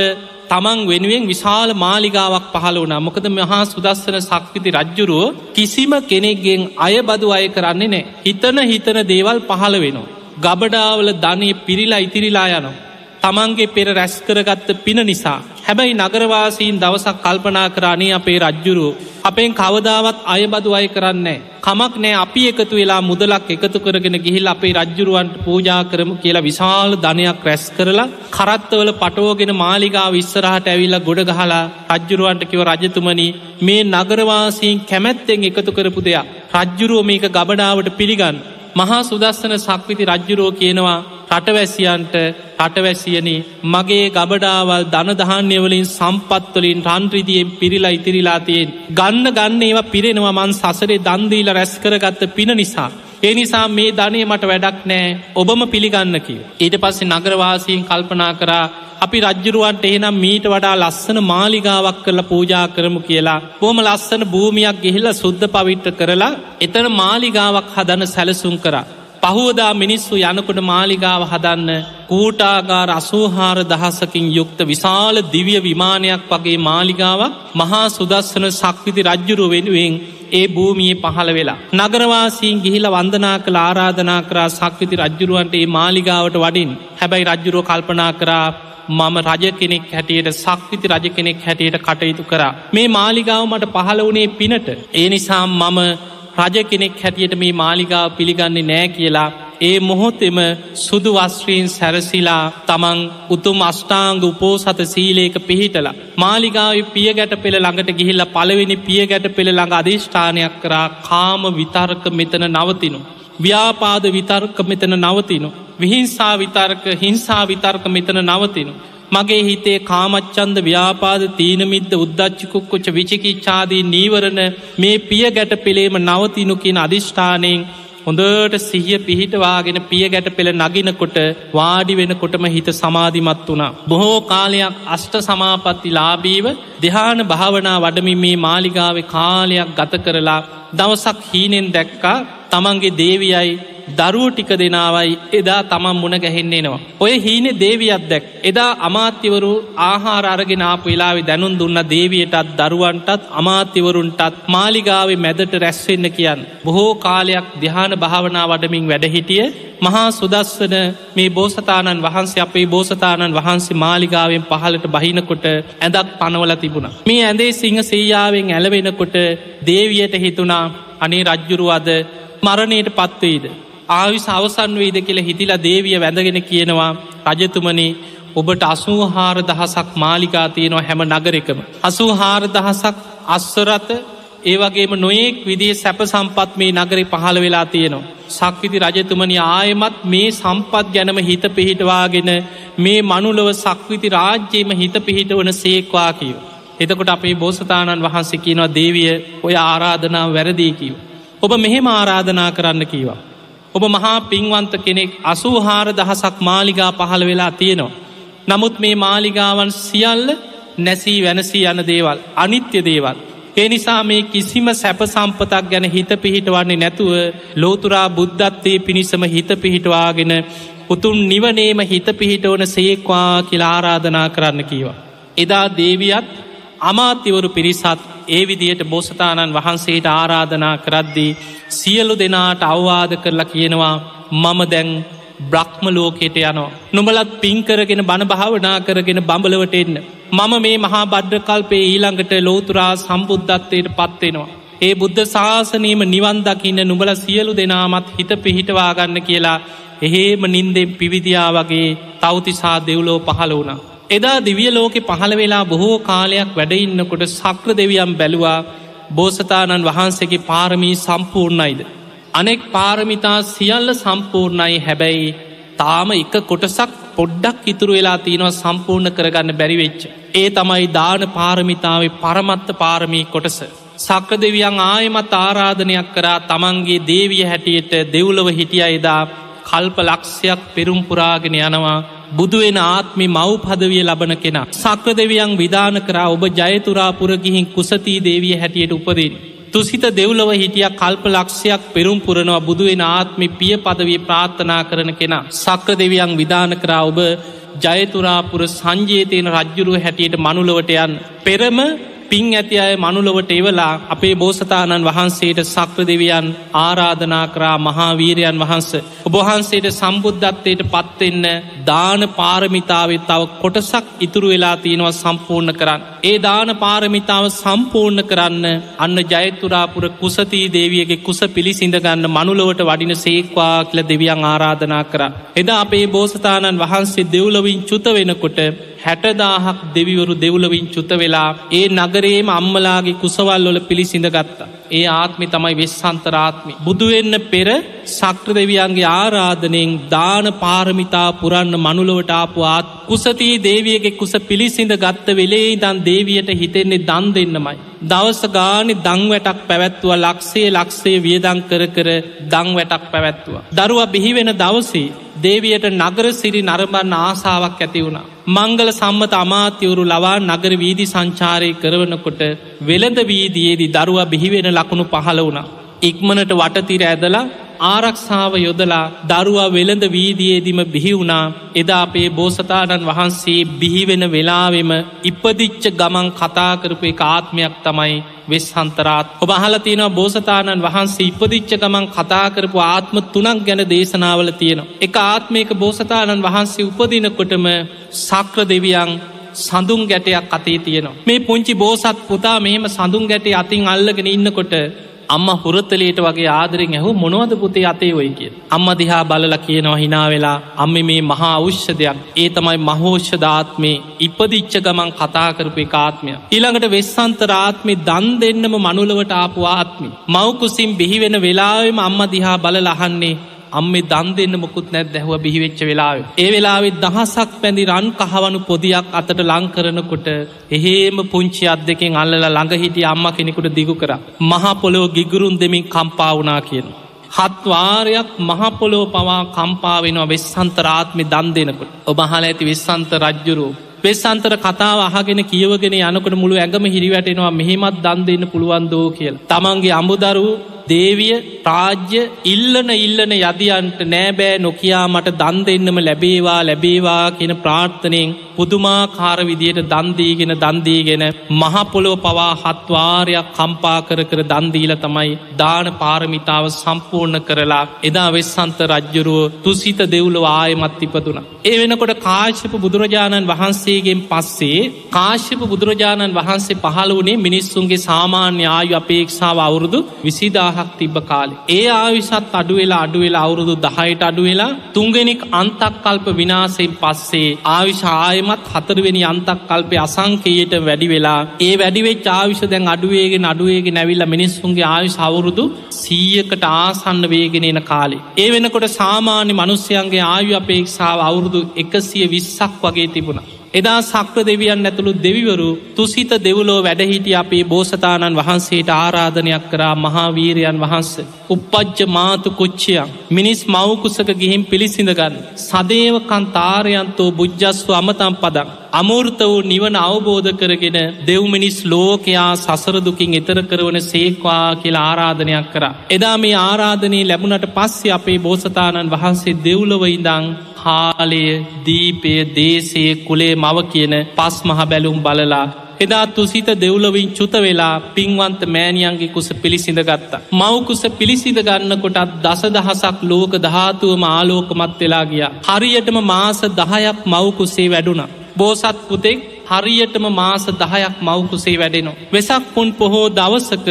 තමන් වෙනුවෙන් විශාල මාලිගාවක් පහළ වනා මොකද මහා සුදස්සන සක්විති රජ්ජුරුව කිසිම කෙනෙක්ගෙන් අය බදු අය කරන්නේ නෑ. හිතන හිතන දේවල් පහළ වෙනවා. ගබඩාවල ධනය පිරිලා ඉතිරිලා යනවා. තමන්ගේ පෙර රැස්කරගත්ත පින නිසා. හැබැයි නගරවාසීන් දවසක් කල්පනා කරානේ අපේ රජ්ජුරුව. අපෙන් කවදාවත් අයබදු අය කරන්නේ. කමක් නෑ අපි එකතු වෙලා මුදලක් එකතු කරගෙන ගිහිල් අපේ රජ්ජුරුවන්ට පූජා කරමු කියලා විශාල ධනයක් රැස් කරලා කරත්තවල පටෝගෙන මාලිගාව විස්සරහට ඇවිල්ලා ගොඩ ගහලා රජ්ජුරුවන්ට කිව රජතුමනි මේ නගරවාසීන් කැමැත්තෙන් එකතු කරපු දෙයක්. රජ්ජුරුව මේක ගබඩාවට පිළිගන්න. මහා සුදස්සන සක්විති රජ්ජුරෝ කියනවා රටවැසියන්ට රටවැසියන මගේ ගබඩාවල් ධනදහන්‍යවලින් සම්පත්වලින් රන්ත්‍රදියෙන් පිරිලා ඉතිරිලාතියෙන් ගන්න ගන්න ඒවා පිරෙනවා මන් සසරේ දන්දීල රැස්කරගත්ත පින නිසා. ඒ නිසා මේ ධනය මට වැඩක් නෑ ඔබම පිළිගන්න කිය. ඊට පස්සේ නගරවාසීන් කල්පනා කරා අපි රජ්ජුරුවන්ට එහෙනම් මීට වඩා ලස්සන මාලිගාවක් කරලා පූජා කරමු කියලා. බොම ලස්සන භූමියක් ගෙහිල්ල සුද්ධ පවිට්ට කරලා එතන මාලිගාවක් හදන සැලසුම් කරා. පහුවදා මිනිස්සු යනකොට මාලිගාව හදන්න කූටාගාර අසූහාර දහසකින් යුක්ත විශාල දිවිය විමානයක් වගේ මාලිගාවක් මහා සුදස්සන සක්විති රජ්ජුරු වෙනුවෙන් ඒ භූමියයේ පහළ වෙලා. නගරවාසීන් ගිහිල වන්දනා කළ ආරාධනා කරා සක්විති රජ්ජුරුවන්ට ඒ මාලිගාවට වඩින් හැබැයි රජ්ජුරුව කල්පනා කරා මම රජ කෙනෙක් හැටියට සක්විති රජ කෙනෙක් හැටියට කටයුතු කරා. මේ මාලිගාව මට පහළ වනේ පිනට. ඒ නිසා මම රජ කෙනෙක් හැටියට මේ මාලිගාව පිළිගන්නේ නෑ කියලා ඒ මොහොතෙම සුදු වස්ත්‍රීන් සැරසිලා තමන් උතුම් අෂ්ටාංග උපෝ සත සීලේක පිහිටලා. මාලිගාව පිය ගැට පෙළ ළඟට ගිහිල්ල පළවෙනි පිය ගැට පෙළ ළඟ අධිෂ්ඨානයක් කරා කාම විතර්ක මෙතන නවතිනු. ව්‍යාපාද විතර්ක මෙතන නවතිනු. විහිංසා විතර්ක හිංසා විතර්ක මෙතන නවතිනු. මගේ හිතේ කාමච්චන්ද ව්‍යාපාද තීනමිද්ද උද්දච්චිකුක්කුච්ච විචිකිච්ඡාදී නීවරණ මේ පිය ගැට පෙළේම නවතිනු කියන අධිෂ්ඨානයෙන් හොඳට සිහිය පිහිටවාගෙන පිය ගැට පෙළ නගිනකොට වාඩි වෙනකොටම හිත සමාධිමත් වුණා. බොහෝ කාලයක් අෂ්ට සමාපත්ති ලාබීව දෙහාන භාවනා වඩමින් මේ මාලිගාව කාලයක් ගත කරලා දවසක් හීනෙන් දැක්කා තමන්ගේ දේවියයි දරුව ටික දෙනාවයි එදා තමන් මුණ ගැහෙන්නේෙනවා. ඔය හීන දේවියත් දැක් එදා අමාත්‍යවරු ආහාර අරගෙන ආපු වෙලාවෙ දැනුන් දුන්න දේවියටත් දරුවන්ටත් අමාත්‍යවරුන්ටත් මාලිගාවේ මැදට රැස්වෙන්න කියන්න. බොහෝ කාලයක් දිහාන භාවනා වඩමින් වැඩහිටිය මහා සුදස්සන මේ බෝසතාණන් වහන්සේ අපේ බෝසතාණන් වහන්සේ මාලිගාවෙන් පහලට බහිනකොට ඇදක් පනවල තිබුණ. මේ ඇඳේ සිංහ සේයාවෙන් ඇලවෙනකොට දේවියට හිතුනා අනේ රජ්ජුරුවද මරණයට පත්වේද. ආවිස අවසන් වේද කියල හිතිලා දේවිය වැඳගෙන කියනවා රජතුමනි ඔබට අසූ හාර දහසක් මාලිකා තියෙනවා හැම නගරකම. අසූ හාර දහසක් අස්වරත ඒවගේම නොයෙක් විදිේ සැප සම්පත් මේ නගරේ පහළ වෙලා තියෙනවා. සක්විති රජතුමනි ආයමත් මේ සම්පත් ගැනම හිත පිහිටවාගෙන මේ මනුලව සක්විති රාජ්‍යයම හිත පිහිට වන සේක්වා කියව. එතකොට අපේ බෝසතාණන් වහන්සේ කියනවා දේවිය ඔය ආරාධනාව වැරදිී කිව. ඔබ මෙහෙම ආරාධනා කරන්න කීවා. ඔබ මහා පින්වන්ත කෙනෙක් අසූහාර දහසක් මාලිගා පහළ වෙලා තියෙනවා. නමුත් මේ මාලිගාවන් සියල්ල නැසී වැනසී යන දේවල් අනිත්‍ය දේවල්. ඒ නිසා මේ කිසිම සැප සම්පතක් ගැන හිත පිහිටවන්නේ නැතුව ලෝතුරා බුද්ධත්වයේ පිණිසම හිත පිහිටවාගෙන උතුන් නිවනේම හිත පිහිටවන සේක්වා කියලා ආරාධනා කරන්න කීවා. එදා දේවියත් අමාත්‍යවරු පිරිසත් ඒ විදියට බෝසතාණන් වහන්සේට ආරාධනා කරද්දී සියලු දෙනාට අවවාද කරලා කියනවා මම දැන් බ්‍රහ්ම ලෝකෙට යනවා. නොමලත් පින්කරගෙන බණ භාවනා කරගෙන බඹලවට එන්න. මම මේ මහා බඩ්ඩ කල්පේ ඊළඟට ලෝතුරා සම්බුද්ධත්වයට පත්වෙනවා. ඒ බුද්ධ ශාසනීම නිවන්දකින්න නුබල සියලු දෙනාමත් හිත පිහිටවාගන්න කියලා එහෙම නින්දෙන් පිවිදියා වගේ තවතිසා දෙව්ලෝ පහළ වුණා. එදා දිවිය ලෝකෙ පහළ වෙලා බොහෝ කාලයක් වැඩඉන්නකොට සක්‍ර දෙවියම් බැලුවා බෝසතාණන් වහන්සේගේ පාරමී සම්පූර්ණයිද. අනෙක් පාරමිතා සියල්ල සම්පූර්ණයි හැබැයි තාම එක කොටසක් පොඩ්ඩක් ඉතුරු වෙලා තියෙනවා සම්පූර්ණ කරගන්න බැරිවෙච්ච. ඒ තමයි දාන පාරමිතාවේ පරමත්ත පාරමී කොටස. සක්‍ර දෙවියන් ආයමත් ආරාධනයක් කරා තමන්ගේ දේවිය හැටියට දෙව්ලව හිටිය එදා කල්ප ලක්ෂයක් පෙරුම්පුරාගෙන යනවා බුදුවෙන ආත්මි මව් පදවිය ලබන කෙනා. සක්‍ර දෙවියන් විධාන කරා ඔබ ජයතුරාපුර ගිහින් කුසතිී දේවිය හැටියට උපදින්. තුසිත දෙව්ලව හිටිය කල්ප ලක්ෂයක් පෙරුම් පුරනවා බුදුවෙන ආත්මි පිය පදවී ප්‍රාර්ථනා කරන කෙනා. සක්‍ර දෙවියන් විධාන කරා ඔබ ජයතුරාපුර සංජේතයන රජ්ජුරුව හැටියට මනුලවට යන්. පෙරම පින් ඇති අය මනුලොවට එවලා අපේ බෝසතාණන් වහන්සේට සක්‍ර දෙවියන් ආරාධනා කරා මහාවීරයන් වහන්ස. ඔබහන්සේට සම්බුද්ධත්වයට පත්වෙන්න දාන පාරමිතාවත් තව කොටසක් ඉතුරු වෙලා තියෙනවා සම්පූර්ණ කරන්න. ඒ දාන පාරමිතාව සම්පූර්ණ කරන්න අන්න ජයතුරාපුර කුසතිී දේවියගේ කුස පිළිසිඳගන්න මනුලොවට වඩින සේක්වා කියල දෙවියන් ආරාධනා කර. එදා අපේ බෝසතාණන් වහන්සේ දෙව්ලවින් චුත වෙනකොට හැටදාහක් දෙවිවරු දෙව්ලවින් චුත වෙලා ඒ නගරේම අම්මලාගේ කුසවල්ලොල පිළිසිඳ ගත්තා. ඒ ආත්මි තමයි වෙස්සන්තරාත්මි. බුදුවෙන්න පෙර සක්‍ර දෙවියන්ගේ ආරාධනයෙන් දාන පාරමිතා පුරන්න මනුලොවට ආපු ආත් කුසතිී දේවියගේ කුස පිළිසිඳ ගත්ත වෙලේ දන් දේවියට හිතෙන්නේ දන් දෙන්නමයි. දවස ගානි දං වැටක් පැවැත්තුව ලක්ෂේ ලක්ෂේ වියදං කර කර දං වැටක් පැවැත්තුව. දරුව බිහිවෙන දවසේ දේවියට නගර සිරි නරඹන්න ආසාාවක් ඇති වුණා. මංගල සම්මත අමාත්‍යවරු ලවා නගර වීදි සංචාරය කරවනකොට වෙළඳ වීදියේදී දරුවා බිහිවෙන ලකුණු පහළ වුණා. ඉක්මනට වටතිර ඇදලා ආරක්ෂාව යොදලා දරුවා වෙළඳ වීදියේදිම බිහි වුණා එදා අපේ බෝසතාණන් වහන්සේ බිහිවෙන වෙලාවෙම ඉපදිච්ච ගමන් කතාකරපු එක ආත්මයක් තමයි වෙස් හන්තරාත් ඔබ අහලතියනවා බෝසතාණන් වහන්සේ ඉපදිච්ච ගමන් කතාකරපු ආත්ම තුනක් ගැන දේශනාවල තියෙනවා. එක ආත්මයක බෝසතාණන් වහන්සේ උපදිනකොටම සක්‍ර දෙවියන් සඳුන් ගැටයක් අතේ තියෙනවා. මේ පුංචි බෝසත් පුතා මෙහෙම සඳුන් ගැටේ අතින් අල්ලගෙන ඉන්නකොට අම්ම හුරත්තලයට වගේ ආදරෙන් ඇහු මොනවද පුතේ අතේ ඔයි කිය. අම්ම දිහා බලල කියනවා හිනා වෙලා අම්ම මේ මහා අවශ්‍යදයක් ඒ තමයි මහෝෂ්‍යධාත්මේ ඉපදිච්ච ගමන් කතාකරපය කාත්මය. ඊළඟට වෙස්සන්තරාත්මි දන් දෙන්නම මනුලවට ආපු ආත්මි. මවකුසින් බිහිවෙන වෙලාවෙම අම්ම දිහා බල ලහන්නේ අම්මේ දන් දෙන්න මොකුත් නැත් දැහව බිහිවෙච්ච වෙලාව. ඒ වෙලාවෙත් දහසක් පැඳි රන් කහවනු පොදියක් අතට ලංකරනකොට එහෙම පුංචි අත් දෙකෙන් අල්ල ළඟ හිටිය අම්ම කෙනෙකුට දිගු කර. මහපොලෝ ගිගුරුන් දෙමින් කම්පාවනා කියන. හත්වාරයක් මහපොලෝ පවා කම්පාවෙනවා වෙස්සන්තරාත්මි දන් දෙනකොට ඔබහල ඇති වෙස්සන්ත රජ්ජුරූ වෙස්සන්තර කතාව අහගෙන කියවගෙන යනකට මුළු ඇඟම හිරිවැටෙනවා මෙහෙමත් දන් දෙන්න පුළුවන්දෝ කියලා. තමන්ගේ අමුදරු දේවිය රාජ්‍ය ඉල්ලන ඉල්ලන යදියන්ට නෑබෑ නොකයා මට දන් දෙන්නම ලැබේවා ලැබේවා කියන ප්‍රාර්ථනයෙන් පුදුමාකාර විදියට දන්දීගෙන දන්දීගෙන මහපොලොව පවා හත්වාරයක් කම්පා කර කර දන්දීල තමයි දාන පාරමිතාව සම්පූර්ණ කරලා එදා වෙස්සන්ත රජ්ජුරුව තුසිත දෙව්ලව ආයමත් ඉපදුන. ඒ වෙනකොට කාශ්‍යප බුදුරජාණන් වහන්සේගෙන් පස්සේ කාශ්‍යප බුදුරජාණන් වහන්සේ පහළ වනේ මිනිස්සුන්ගේ සාමාන්‍ය ආයු අපේක්ෂාව අවුරුදු විසිදාහක් තිබ්බ කාලෙ. ඒ ආවිශත් අඩුවෙලා අඩුවෙලා අවුරුදු දහයට අඩුවෙලා තුන්ගෙනෙක් අන්තක්කල්ප විනාසයෙන් පස්සේ ආවිශ ආයම තාමත් හතරවෙනි අන්තක් කල්පය අසංකයට වැඩි වෙලා ඒ වැඩිවෙච් ආවිශ දැන් අඩුවේගෙන අඩුවේගෙන නැවිල්ල මිනිස්සුන්ගේ ආයු සවුරුදු සීයකට ආසන්න වේගෙන එන කාලේ. ඒ වෙනකොට සාමාන්‍ය මනුස්්‍යයන්ගේ ආයු අපේක්ෂාව අවුරුදු එකසිය විස්සක් වගේ තිබුණ. එදා සක්‍ර දෙවියන් ඇතුළු දෙවිවරු තුසිත දෙවලෝ වැඩහිටිය අපේ බෝසතාණන් වහන්සේට ආරාධනයක් කරා මහාවීරයන් වහන්ස. උපපජ්ජ මාතු කොච්චයක් මිනිස් මවකුසක ගිහින් පිළිසිඳගන්න. සදේවකන් තාරයන්තෝ බුද්ධස්ව අමතම් පදක්. අමෘර්ත වූ නිවන අවබෝධ කරගෙන දෙව්මිනිස් ලෝකයා සසරදුකින් එතර කරවන සේක්වා කියලා ආරාධනයක් කර. එදා මේ ආරාධනී ලැබුණට පස්සේ අපේ බෝසතාණන් වහන්සේ දෙව්ලව ඉදං කාලය දීපය දේශය කුලේ මව කියන පස් මහ බැලුම් බලලා එදා තුසිත දෙව්ලවින් චුත වෙලා පින්වන්ත මෑනියන්ගේ කුස පිළිසිඳ ගත්තා. මවකුස පිළිසිඳ ගන්න කොටත් දස දහසක් ලෝක ධාතුවම ආලෝකමත් වෙලා ගිය. හරියටම මාස දහයක් මවකුසේ වැඩුණ. බෝසත් පුතෙක් හරියටම මාස දහයක් මවකුසේ වැඩෙනවා. වෙසක් පුන් පොහෝ දවසක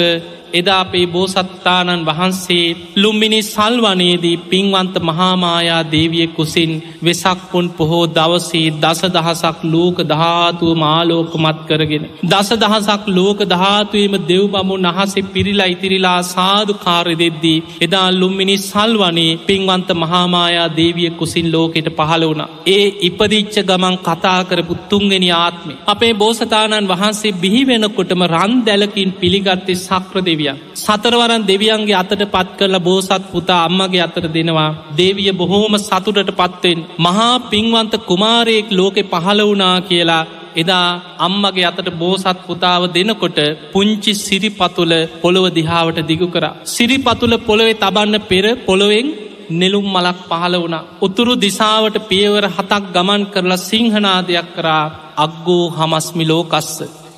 එදා අපේ බෝසත්තානන් වහන්සේ ලුම්මිනි සල්වනයේදී පින්වන්ත මහාමායා දේවිය කුසින් වෙසක්පොන් පොහෝ දවසේ දස දහසක් ලෝක ධාතුව මාලෝකමත් කරගෙන. දස දහසක් ලෝක ධාතුවීම දෙව් බමුන් අහසේ පිරිලා ඉතිරිලා සාධ කාරය දෙද්දී. එදා ලුම්මිනි සල්වනේ පින්වන්ත මහාමායා දේවිය කුසින් ලෝකෙට පහළ වුණ. ඒ ඉපදිච්ච ගමන් කතා කරපු තුන්ගෙන ආත්මේ. අපේ බෝසතාණන් වහන්සේ බිහිවෙනකොටම රන් දැලකින් පිළිගත්තේ සක්‍රදෙව දෙවියන්. සතරවරන් දෙවියන්ගේ අතට පත් කරලා බෝසත් පුතා අම්මගේ අතර දෙනවා. දේවිය බොහෝම සතුටට පත්වෙන්. මහා පින්වන්ත කුමාරයෙක් ලෝකෙ පහළ වුනා කියලා එදා අම්මගේ අතට බෝසත් පුතාව දෙනකොට පුංචි සිරිපතුල පොළොව දිහාවට දිගු කර. සිරිපතුල පොළොවේ තබන්න පෙර පොළොවෙන් නෙළුම් මලක් පහළ වුණ. උතුරු දිසාවට පියවර හතක් ගමන් කරලා සිංහනාදයක් කරා අක්ගෝ හමස්මි ලෝකස්ස.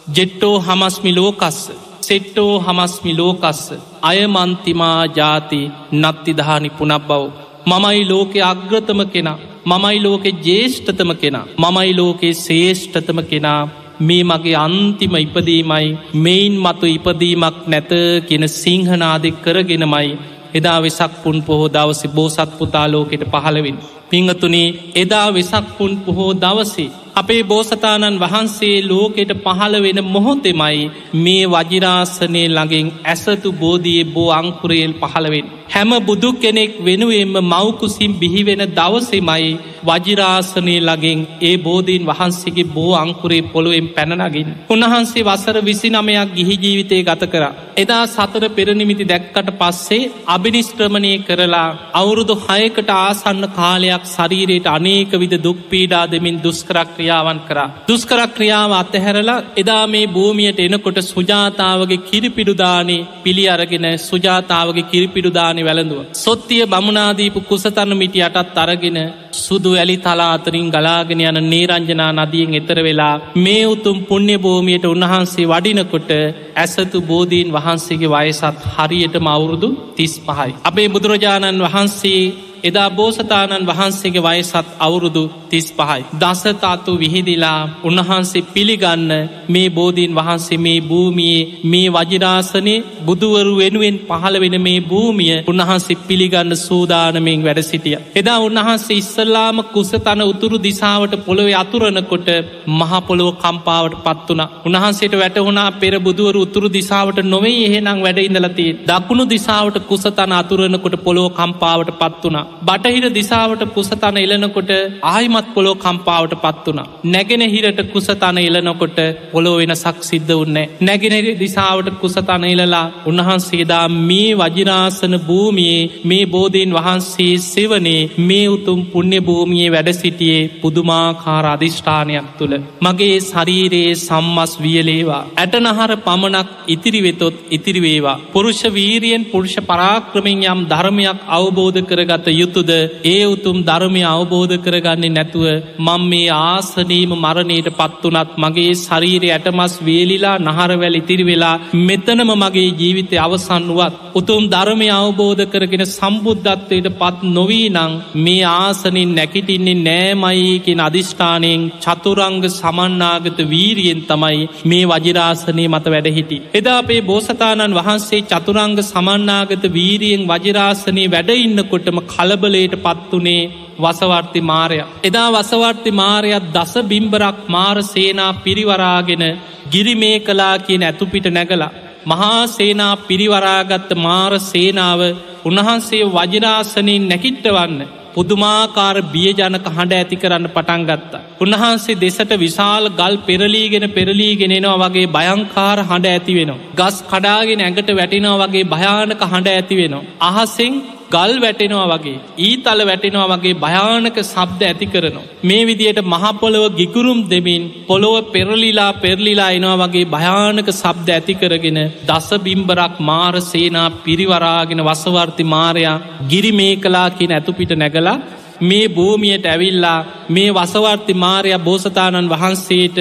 ජෙට්ටෝ හමස්මි ලෝකස්ස. සෙට්ටෝ හමස්මි ලෝකස්ස. අයමන්තිමා ජාති නත්තිදහානි පුනක් බව. මමයි ලෝකෙ අග්‍රතම කෙනා. මමයි ලෝකෙ ජේෂ්ඨතම කෙනා. මමයි ලෝකේ ශේෂ්ඨතම කෙනා. මේ මගේ අන්තිම ඉපදීමයි. මෙයින් මතු ඉපදීමක් නැත කියෙන සිංහනාදෙක් කරගෙනමයි. එදා වෙසක් පුන් පොහෝ දවසි බෝසත් පුතාලෝකෙට පහළවින්. පිංහතුනේ එදා වෙසක් පුන් පොහෝ දවසේ අපේ බෝසතාණන් වහන්සේ ලෝකෙට පහළ වෙන මොහොතෙමයි මේ වජිරාසනය ළඟින් ඇසතු බෝධයේ බෝ අංකුරයෙන් පහළවෙන්. හැම බුදු කෙනෙක් වෙනුවෙන්ම මවකුසිම් බිහිවෙන දවසෙමයි වජිරාසනය ලගින් ඒ බෝධීන් වහන්සේගේ බෝ අංකුරේ පොළුවෙන් පැනනගින්. උන්වහන්සේ වසර විසි නමයක් ගිහි ජීවිතය ගත කර. එදා සතර පෙරනිමිති දැක්කට පස්සේ අභිනිස්ත්‍රමණය කරලා අවුරුදු හයකට ආසන්න කාලයක් ශරීරයට අනේක විද දුක්පීඩා දෙමින් දුස්කරක් ක්‍රියාවන් කරා. දුස්කර ක්‍රියාව අත්තහැරලා එදා මේ භූමියයට එනකොට සුජාතාවගේ කිරිපිඩුදානේ පිළි අරගෙන සුජාතාවගේ කිරිපිඩුදානි වැළඳුව. සොත්තිය බමුණනාදීපු කුසතන්න මිටි අටත් අරගෙන සුදු ඇලි තලාතරින් ගලාගෙන යන නේරංජනා නදියෙන් එතර වෙලා මේ උතුම් පුුණ්‍ය භූමියයට උන්වහන්සේ වඩිනකොට ඇසතු බෝධීන් වහන්සේගේ වයසත් හරියටම අවුරුදු තිස් පහයි. අපේ බුදුරජාණන් වහන්සේ එදා බෝසතාණන් වහන්සේගේ වයසත් අවුරුදු තිස් පහයි. දසතාතු විහිදිලා උන්වහන්සේ පිළිගන්න මේ බෝධීන් වහන්සේ මේ භූමියයේ මේ වජිරාසනය බුදුවරු වෙනුවෙන් පහළ වෙන මේ භූමිය උන්වහන්සේ පිළිගන්න සූදානමින් වැඩ සිටිය. එදා උන්වහන්සේ ඉස්සල්ලාම කුසතන උතුරු දිසාවට පොළොවේ අතුරනකොට මහපොළොව කම්පාවට පත් වුණ. උන්හන්සේට වැටහුණා පෙර බුදුවරු උතුරු දිසාවට නොවේ එහෙනම් වැඩ ඉඳලතිී. දකුණු දිසාවට කුසතන අතුරනකොට පොළොව කම්පාවට පත් වුණා. බටහිර දිසාවට කුසතන එලනකොට ආයිමත් පොලෝ කම්පාවට පත් වුණ. නැගෙන හිරට කුසතන එලනකොට පොලෝ වෙන සක් සිද්ධ උන්නේ නැගෙනර දිසාවට කුසතන එලලා උන්වහන්සේදා මේ වජිරාසන භූමියයේ මේ බෝධීන් වහන්සේ සෙවනේ මේ උතුම් පුුණ්‍ය භූමියයේ වැඩ සිටියේ පුදුමාකාර අධිෂ්ඨානයක් තුළ. මගේ ශරීරයේ සම්මස් වියලේවා. ඇටනහර පමණක් ඉතිරිවෙතොත් ඉතිරිවේවා පුරුෂ වීරියෙන් පුරුෂ පරාක්‍රමින් යම් ධර්මයක් අවබෝධ කරගත යුතුද ඒ උතුම් ධර්මය අවබෝධ කරගන්නේ නැතුව මං මේ ආසනීම මරණයට පත්වනත් මගේ ශරීරය ඇටමස් වේලිලා නහරවැල් ඉතිරි වෙලා මෙතනම මගේ ජීවිතය අවසන් වුවත් උතුම් ධර්මය අවබෝධ කරගෙන සම්බුද්ධත්වයට පත් නොවී නං මේ ආසනින් නැකිටින්නේ නෑමයිකෙන අධිෂ්ඨානයෙන් චතුරංග සමන්නාගත වීරියෙන් තමයි මේ වජිරාසනය මත වැඩහිටි. එදා අපේ බෝසතාණන් වහන්සේ චතුරංග සමන්නාගත වීරියෙන් වජිරාසනී වැඩඉන්නකොටම කලබලයට පත්වනේ වසවර්ති මාරය. එදා වසවර්ති මාරයක් දස බිම්බරක් මාර සේනා පිරිවරාගෙන ගිරිමේ කලා කියන ඇතුපිට නැගලා. මහා සේනා පිරිවරාගත්ත මාර සේනාව උන්වහන්සේ වජිරාසනින් නැකිට්ටවන්න. පුදුමාකාර බියජනක හඬ ඇති කරන්න පටන් ගත්තා. උන්වහන්සේ දෙසට විශාල් ගල් පෙරලීගෙන පෙරලීගෙනෙනවා වගේ භයංකාර හඬ ඇති වෙනවා. ගස් කඩාගෙන ඇඟට වැටිනවා වගේ භයානක හඬ ඇති වෙනවා. අහසෙන් ගල් වැටෙනවා වගේ ඊතල වැටෙනවා වගේ භයානක සබ්ද ඇති කරනවා. මේ විදියට මහපොළොව ගිකුරුම් දෙමින් පොළොව පෙරලිලා පෙරලිලා එනවා වගේ භයානක සබ්ද ඇති කරගෙන දස බිම්බරක් මාර සේනා පිරිවරාගෙන වසවර්ති මාරයා ගිරි මේ කලා කියන ඇතුපිට නැගලා මේ භූමියයට ඇවිල්ලා මේ වසවර්ති මාරය බෝසතාණන් වහන්සේට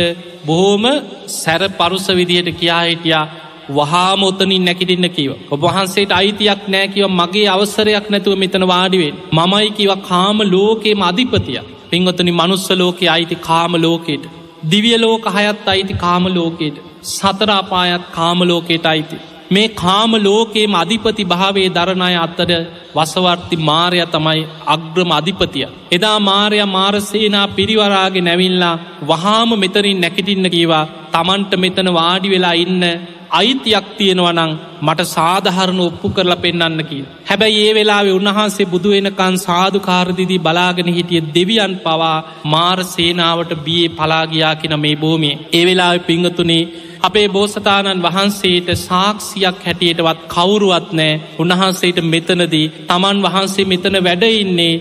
බොහෝම සැර පරුස විදියට කියා හිටියා වහාම ඔතනින් නැකිටින්න කිව. ඔබහන්සේට අයිතියක් නෑකිව මගේ අවසරයක් නැතුව මෙතන වාඩිවෙන්. මමයි කිව කාම ලෝකේම අධිපතිය. පින්ගොතනි මනුස්ස ලෝකෙ අයිති කාම ලෝකෙට. දිවිය ලෝක හයත් අයිති කාම ලෝකෙට. සතරාපායත් කාම ලෝකෙට අයිති. මේ කාම ලෝකේම අධිපති භාවේ දරණය අත්තර වසවර්ති මාරය තමයි අග්‍රම අධිපතිය. එදා මාරය මාරසේනා පිරිවරාගේ නැවිල්ලා වහාම මෙතරින් නැකිටින්න කීවා තමන්ට මෙතන වාඩි වෙලා ඉන්න අයිතියක් තියෙනවනං මට සාධහරණ ඔප්පු කරලා පෙන්න්න කිය. හැබැයි ඒ වෙලාවේ උන්වහන්සේ බුදුවෙනකන් සාධකාරදිදී බලාගෙන හිටිය දෙවියන් පවා මාර සේනාවට බියේ පලාගයා කියෙන මේ භූමිය. ඒ වෙලා පිංහතුනේ අපේ බෝසතාණන් වහන්සේට සාක්ෂියක් හැටියටවත් කවුරුවත් නෑ උන්වහන්සේට මෙතනදී තමන් වහන්සේ මෙතන වැඩඉන්නේ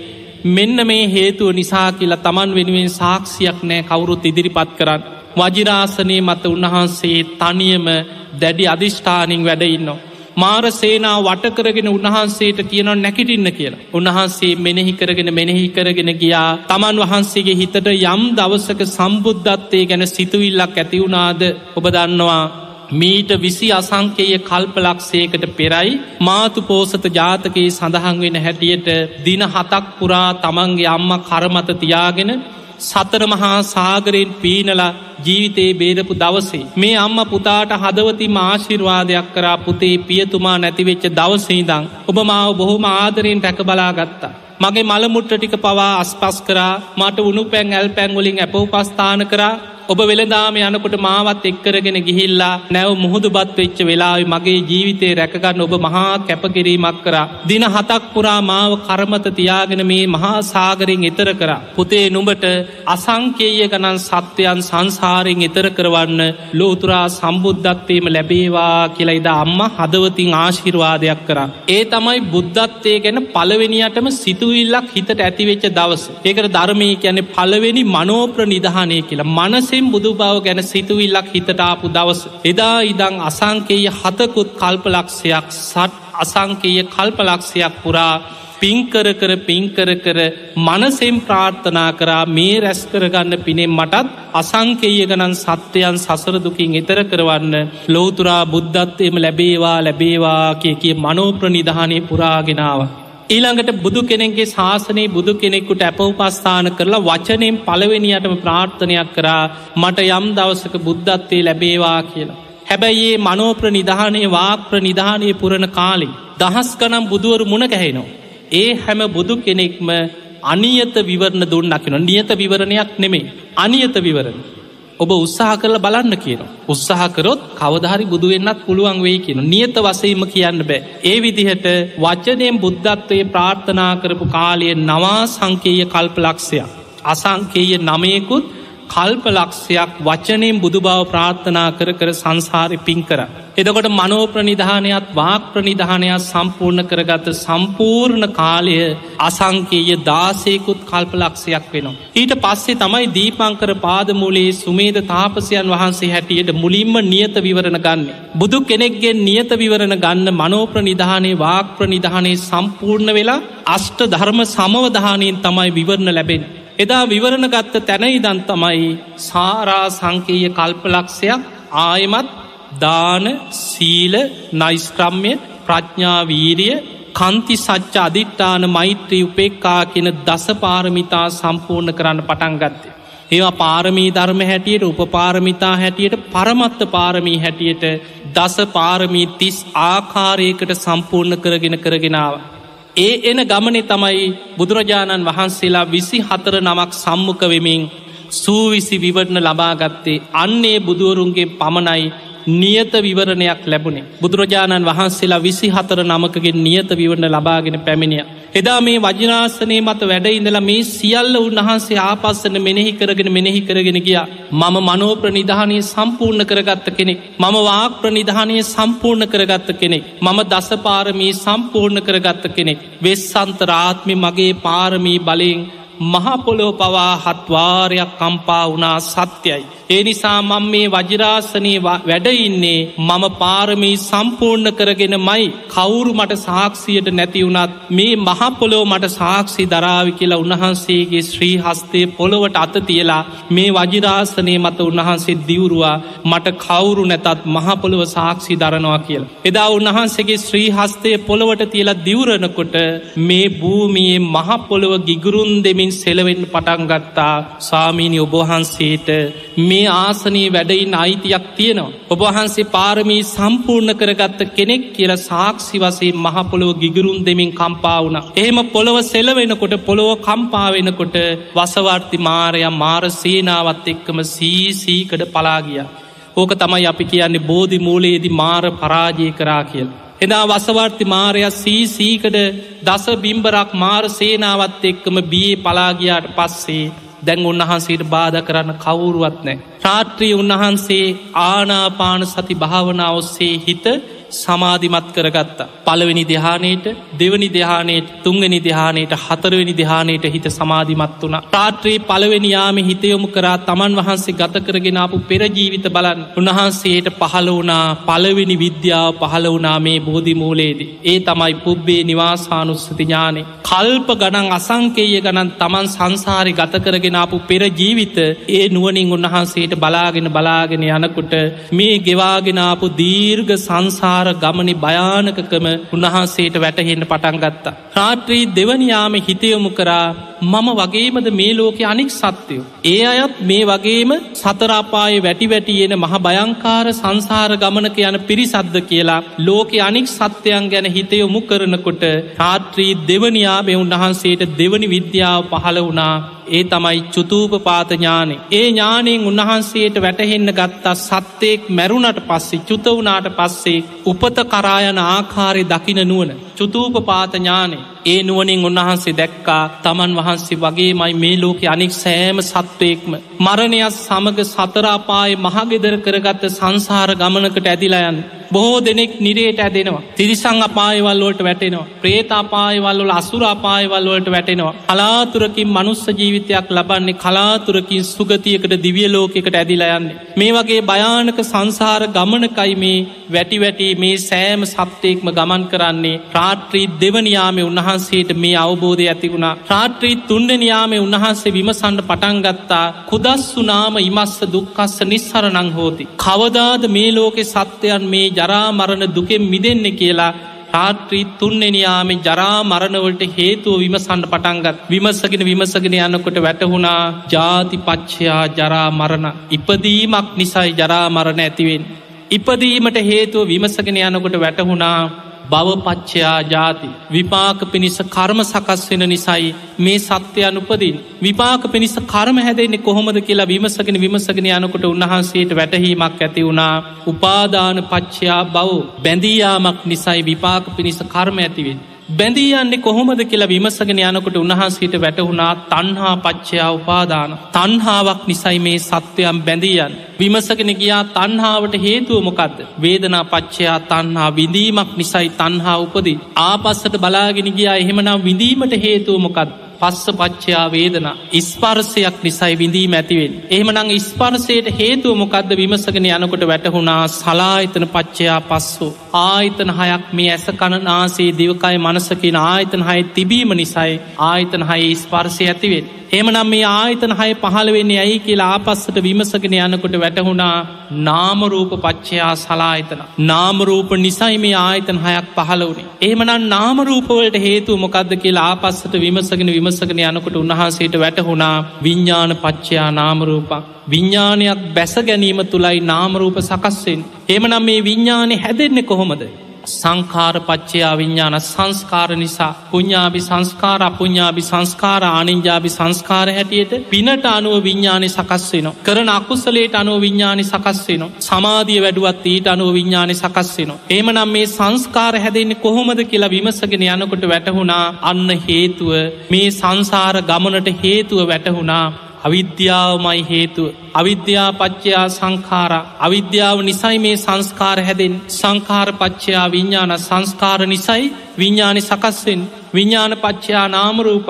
මෙන්න මේ හේතුව නිසා කියලා තමන් වෙනුවෙන් සාක්ෂියක් නෑ කවුරුත් ඉදිරිපත් කරන්න. වජිරාසනය මත උන්වහන්සේ තනියම දැඩි අධිෂ්ඨානින් වැඩඉන්නවා. මාර සේනා වටකරගෙන උන්වහන්සේට කියනව නැකිටින්න කියලා. උන්වහන්සේ මෙනෙහි කරගෙන මෙනෙහි කරගෙන ගියා තමන් වහන්සේගේ හිතට යම් දවසක සම්බුද්ධත්වය ගැන සිතුවිල්ලක් ඇතිවුණාද ඔබ දන්නවා මීට විසි අසංකේය කල්පලක්ෂයකට පෙරයි මාතු පෝසත ජාතකයේ සඳහන් වෙන හැටියට දින හතක් පුරා තමන්ගේ අම්ම කරමත තියාගෙන සතර මහා සාගරයෙන් පීනලා ජීවිතයේ බේරපු දවසේ. මේ අම්ම පුතාට හදවතිම ආශිර්වාදයක් කරා පුතේ පියතුමා නැතිවෙච්ච දවසේදං. ඔබ මාව බොහොම ආදරයෙන් රැක බලා ගත්තා. මගේ මළමුට්ට ටික පවා අස්පස් කරා මට උුණු පැන් ඇල් පැංගොලින් ඇප උපස්ථාන කරා ඔබ වෙළදාම යනකොට මාවත් එක්කරගෙන ගිහිල්ලා නැව මුහුදු බත් වෙච්ච වෙලාවෙ මගේ ජීවිතය රැකගන්න ඔබ මහා කැපකිරීමක් කරා. දින හතක් පුරා මාව කරමත තියාගෙන මේ මහා සාගරෙන් එතර කර. පුතේ නුඹට අසංකේය ගණන් සත්‍යයන් සංසාරයෙන් එතර කරවන්න ලෝතුරා සම්බුද්ධත්වයම ලැබේවා කියලා ඉද අම්ම හදවතින් ආශිර්වාදයක් කර. ඒ තමයි බුද්ධත්වය ගැන පළවෙනියටම සිතුවිල්ලක් හිතට ඇතිවෙච්ච දවස. ඒකට ධර්මය කියන්නේ පළවෙනි මනෝප්‍ර නිධානය කියලා මනසේ මුලින් බුදු බව ගැන සිතුවිල්ලක් හිතටාපු දවස. එදා ඉදං අසංකේය හතකුත් කල්පලක්ෂයක් සට් අසංකේය කල්පලක්ෂයක් පුරා පින්කර කර පින්කර කර මනසෙම් ප්‍රාර්ථනා කරා මේ රැස් කරගන්න පිනෙම් මටත් අසංකේය ගණන් සත්‍යයන් සසරදුකින් එතර කරවන්න ලෝතුරා බුද්ධත්වයම ලැබේවා ලැබේවා කිය කිය මනෝප්‍රනිධානය පුරාගෙනාව. ඊළඟට බුදු කෙනෙක්ගේ ශාසනයේ බුදු කෙනෙක්කුට ඇප උපස්ථාන කරලා වචනයෙන් පළවෙනියටම ප්‍රාර්ථනයක් කරා මට යම් දවසක බුද්ධත්වය ලැබේවා කියලා. හැබැයි ඒ මනෝප්‍ර නිධානය වාක්‍ර නිධානය පුරණ කාලි. දහස් කනම් බුදුවරු මුණ ගැහෙනවා. ඒ හැම බුදු කෙනෙක්ම අනියත විවරණ දුන්නකින නියත විවරණයක් නෙමේ අනියත විවරණ. ඔබ උත්සාහ කරල බලන්න කියන. උත්සාහකරොත් කවධහරි බුදුවෙන්න්නත් පුළුවන් වෙයි කියන නියත වසීම කියන්න බෑ. ඒ විදිහට වචනයෙන් බුද්ධත්වය ප්‍රාර්ථනා කරපු කාලය නවා සංකේය කල්පලක්ෂයක්. අසංකේය නමයකුත් කල්පලක්ෂයක් වචනයෙන් බුදු බව ප්‍රාර්ථනා කර කර සංසාරය පින් කර. එදකොට මනෝ ප්‍රනිධානයක් වාක් ප්‍රනිධානයක් සම්පූර්ණ කරගත්ත සම්පූර්ණ කාලය අසංකේය දාසයකුත් කල්පලක්ෂයක් වෙනවා. ඊට පස්සේ තමයි දීපංකර පාදමූලේ සුමේද තාපසයන් වහන්සේ හැටියට මුලින්ම නියත විවරණ ගන්න. බුදු කෙනෙක්ගේ නියත විවරණ ගන්න මනෝප්‍ර නිධානයේ වාක්ප්‍ර නිධානයේ සම්පූර්ණ වෙලා අෂ්ට ධර්ම සමවධානයෙන් තමයි විවරණ ලැබෙන. එදා විවරණ ගත්ත තැනයිදන් තමයි සාරා සංකීය කල්පලක්ෂයක් ආයමත් දාන සීල නයිස්ක්‍රම්ය ප්‍රඥාවීරිය කන්ති සච්ච අධිට්ඨාන මෛත්‍රී උපෙක්කා කියන දසපාරමිතා සම්පූර්ණ කරන්න පටන් ගත්තේ. ඒවා පාරමී ධර්ම හැටියට උපපාරමිතා හැටියට පරමත්ත පාරමී හැටියට දස පාරමී තිස් ආකාරයකට සම්පූර්ණ කරගෙන කරගෙනාව. ඒ එන ගමනේ තමයි බුදුරජාණන් වහන්සේලා විසි හතර නමක් සම්මුඛ වෙමින් සූවිසි විවරණ ලබාගත්තේ අන්නේ බුදුවරුන්ගේ පමණයි නියත විවරණයක් ලැබුණේ බුදුරජාණන් වහන්සේලා විසි හතර නමකගේ නියත විවරණ ලබාගෙන පැමිණිය. එදා මේ වජනාසනය මත වැඩඉඳලා මේ සියල්ල උන්වහන්සේ ආපස්සන මෙනෙහි කරගෙන මෙනෙහි කරගෙන ගිය. මම මනෝ ප්‍රනිධානය සම්පූර්ණ කරගත්ත කෙනෙක්. මම වාක් ප්‍රනිධානය සම්පූර්ණ කරගත්ත කෙනෙක්. මම දසපාරමී සම්පූර්ණ කරගත්ත කෙනෙක්. වෙස්සන්තරාත්මි මගේ පාරමී බලයෙන් මහපොලෝ පවා හත්වාරයක් කම්පා වනා සත්‍යයි. ඒ නිසා මං මේ වජරාසනී වැඩඉන්නේ මම පාරමී සම්පූර්ණ කරගෙන මයි කවුරු මට සාක්ෂියට නැතිවුණත් මේ මහපොලෝ මට සාක්ෂි දරාවි කියලා උන්වහන්සේගේ ශ්‍රී හස්තය පොළොවට අත තියලා මේ වජිරාසනය මත උන්වහන්සේ දිවුරුවා මට කවුරු නැතත් මහපොළොව සාක්ෂි දරනවා කියලා. එදා උන්වහන්සේගේ ශ්‍රී හස්තය පොළොවට තියලා දිවරණකොට මේ භූමියයේ මහපොළොව ගිගුරුන් දෙමින් සෙලවෙන් පටන්ගත්තා සාමීනි ඔබහන්සේට මේ මේ ආසනී වැඩයින් අයිතියක් තියෙනවා. ඔබහන්සේ පාරමී සම්පූර්ණ කරගත්ත කෙනෙක් කියල සාක්ෂි වසේ මහපොළොව ගිගරුන් දෙමින් කම්පා වුණ. එහෙම පොළොව සෙලවෙනකොට පොළොව කම්පාවෙනකොට වසවර්ති මාරය මාර සේනාවත් එක්කම සීසීකඩ පලාගිය. ඕක තමයි අපි කියන්නේ බෝධි මූලයේදි මාර පරාජය කරා කියල්. එදා වසවර්ති මාරයක් සීසීකඩ දස බිම්බරක් මාර සේනාවත් එක්කම බියේ පලාගියාට පස්සේ දැන් උන්වහන්සේට බාධ කරන්න කවුරුවත් නෑ. රාත්‍රී උන්වහන්සේ ආනාපාන සති භාවනා ඔස්සේ හිත සමාධිමත් කරගත්තා. පළවෙනි දෙහානයට දෙවනි දෙහානයට තුංගනි දෙහානයට හතරවෙනි දෙහානයට හිත සමාධිමත් වුණ. රාත්‍රයේ පළවෙනියාම හිතයොමු කරා තමන් වහන්සේ ගත කරගෙනාපු පෙරජීවිත බලන් උන්වහන්සේට පහළ වනා පළවෙනි විද්‍යාව පහළ වනා මේ බෝධිමූලේදී. ඒ තමයි පුබ්බේ නිවාසානුස්සති ඥානේ. කල්ප ගණන් අසංකේය ගණන් තමන් සංසාරි ගත කරගෙනාපු පෙරජීවිත ඒ නුවනින් උන්වහන්සේට බලාගෙන බලාගෙන යනකුට මේ ගෙවාගෙනාපු දීර්ග සංසාර සංසාර ගමනි භයානකකම උන්වහන්සේට වැටහෙන්න පටන් ගත්තා. රාත්‍රී දෙවනියාම හිතයොමු කරා මම වගේමද මේ ලෝකෙ අනික් සත්‍යයෝ. ඒ අයත් මේ වගේම සතරාපාය වැටි වැටියෙන මහ භයංකාර සංසාර ගමනක යන පිරිසද්ද කියලා ලෝකෙ අනික් සත්‍යයන් ගැන හිතයොමු කරනකොට රාත්‍රී දෙවනියා මෙ උන්වහන්සේට දෙවනි විද්‍යාව පහළ වුණා ඒ තමයි චුතූප පාත ඥානෙ. ඒ ඥානයෙන් උන්වහන්සේට වැටහෙන්න ගත්තා සත්‍යයෙක් මැරුණට පස්සේ චුතවුනාට පස්සේ උපත කරායන ආකාරය දකින නුවන. චුතූප පාත ඥානේ. ඒ නුවනින් උන්වහන්සේ දැක්කා තමන් වහන්සේ වගේ මයි මේ ලෝක අනික් සෑම සත්වයෙක්ම. මරණයක් සමඟ සතරාපාය මහගෙදර කරගත්ත සංසාර ගමනකට ඇදිලයන් බොහෝ දෙනෙක් නිරේට ඇදෙනවා තිරිසං අපායවල්ලෝට වැටෙනවා. ප්‍රේතාපායවල්ලොල අසුරාපායවල්ලොලට වැටෙනවා. කලාතුරකින් මනුස්ස ජීවිතයක් ලබන්නේ කලාතුරකින් සුගතියකට දිවියලෝකෙකට ඇදිලයන්නේ මේ වගේ භයානක සංසාර ගමනකයි මේ වැටි වැටි මේ සෑම සත්්‍යයෙක්ම ගමන් කරන්නේ. රාත්‍රී දෙවනියාමේ උන්වහන්සේට මේ අවබෝධය ඇතිවුණා රාත්‍රී තුන්ඩනියාමේ උන්වහන්සේ විමසන්ඩ පටන්ගත්තා කුදස්සුනාම ඉමස්ස දුක්කස්ස නිස්සරනං හෝති. කවදාද මේ ලෝකෙ සත්‍යයන් මේ ජරාමරණ දුකෙන් මිදෙන්න කියලා රාත්‍රී තුන්නෙනයාම ජරා මරණවලට හේතුව විමසන්න පටන්ගත් විමසගෙන විමසගෙන යන්නකොට වැටහුණා ජාති පච්චයා ජරා මරණ ඉපදීමක් නිසයි ජරා මරණ ඇතිවෙන්. ඉපදීමට හේතුව විමසගෙන යනකොට වැටහුණා බවපච්චයා ජාති. විපාක පිණිස කර්ම සකස් වෙන නිසයි මේ සත්‍යයන් උපදින් විපාක පිණිස කර්ම හැදෙන්නේ කොහොමද කියලා විමසගෙන විමසගෙන යනකොට උන්වහන්සේට වැටහීමක් ඇති වුණා. උපාදාන පච්චයා බව බැඳීයාමක් නිසයි විපාක පිණිස කර්ම ඇතිවෙන් බැඳී යන්නේ කොහොමද කියලා විමසගෙන යනකොට උන්වහන්සේට වැටහුණා තන්හා පච්චයා උපාදාන. තන්හාාවක් නිසයි මේ සත්වයම් බැඳීයන් විමසගෙන ගියා තන්හාාවට හේතුව මොකක්ද වේදනා පච්චයා තන්හා විඳීමක් නිසයි තන්හා උපදී ආපස්සට බලාගෙන ගියා එහෙමනම් විඳීමට හේතුව මොකක්ද පස්ස පච්චයා වේදනා ඉස්පර්සයක් නිසයි විඳීම ඇතිවෙන්. එහෙමනං ඉස්පර්සයට හේතුව මොකක්ද විමසගෙන යනකොට වැටහුණා සලාහිතන පච්චයා පස්සු. ආයිතන හයක් මේ ඇස කණනාසේ දිවකයි මනසකින ආයිතන හය තිබීම නිසයි ආයිතන හය ඉස්පර්සය ඇතිවෙන්. එමනම් මේ ආයතන හය පහළ වෙන්නේ ඇයි කියලා ආපස්සට විමසගෙන යනකොට වැටහුණා නාමරූප පච්චයා සලාහිතන. නාමරූප නිසයි මේ ආයතන හයක් පහළ වුණේ. ඒමනන් නාමරූපවලට හේතු මොකක්ද කියලා ආපස්සට විමසගෙන විමසගෙන යනකොට උන්වහන්සේට වැටහුණා විඤ්ඥාන පච්චයා නාමරූපක්. විඤ්ඥානයක් බැස ගැනීම තුළයි නාමරූප සකස්සෙන්. එමනම් මේ විඤ්ඥානය හැදෙන්නේ කොහොමද. සංකාර පච්චයා විඤ්ඥාන සංස්කාර නිසා පුඤ්ඥාබි සංස්කාර අපපුඤ්ඥාබි සංස්කාර ආනින්ජාබි සංස්කාර හැටියට පිනට අනුව විඤ්ඥානය සකස් වෙන. කරන අකුස්සලේට අනුව විඤ්ඥානි සකස් වෙන. සමාධිය වැඩුවත් ඊට අනුව විඤ්ඥානි සකස් වෙන. ඒමනම් මේ සංස්කාර හැදෙන්නේ කොහොමද කියලා විමසගෙන යනකොට වැටහුණා අන්න හේතුව මේ සංසාර ගමනට හේතුව වැටහුණා අවිද්‍යාවමයි හේතුව. අවිද්‍යා පච්චයා සංකාර අවිද්‍යාව නිසයි මේ සංස්කාර හැදෙන් සංකාර පච්චයා විඤ්ඥාන සංස්කාර නිසයි විඤ්ඥානි සකස්වෙන් විඤ්ඥාන පච්චයා නාමරූපක්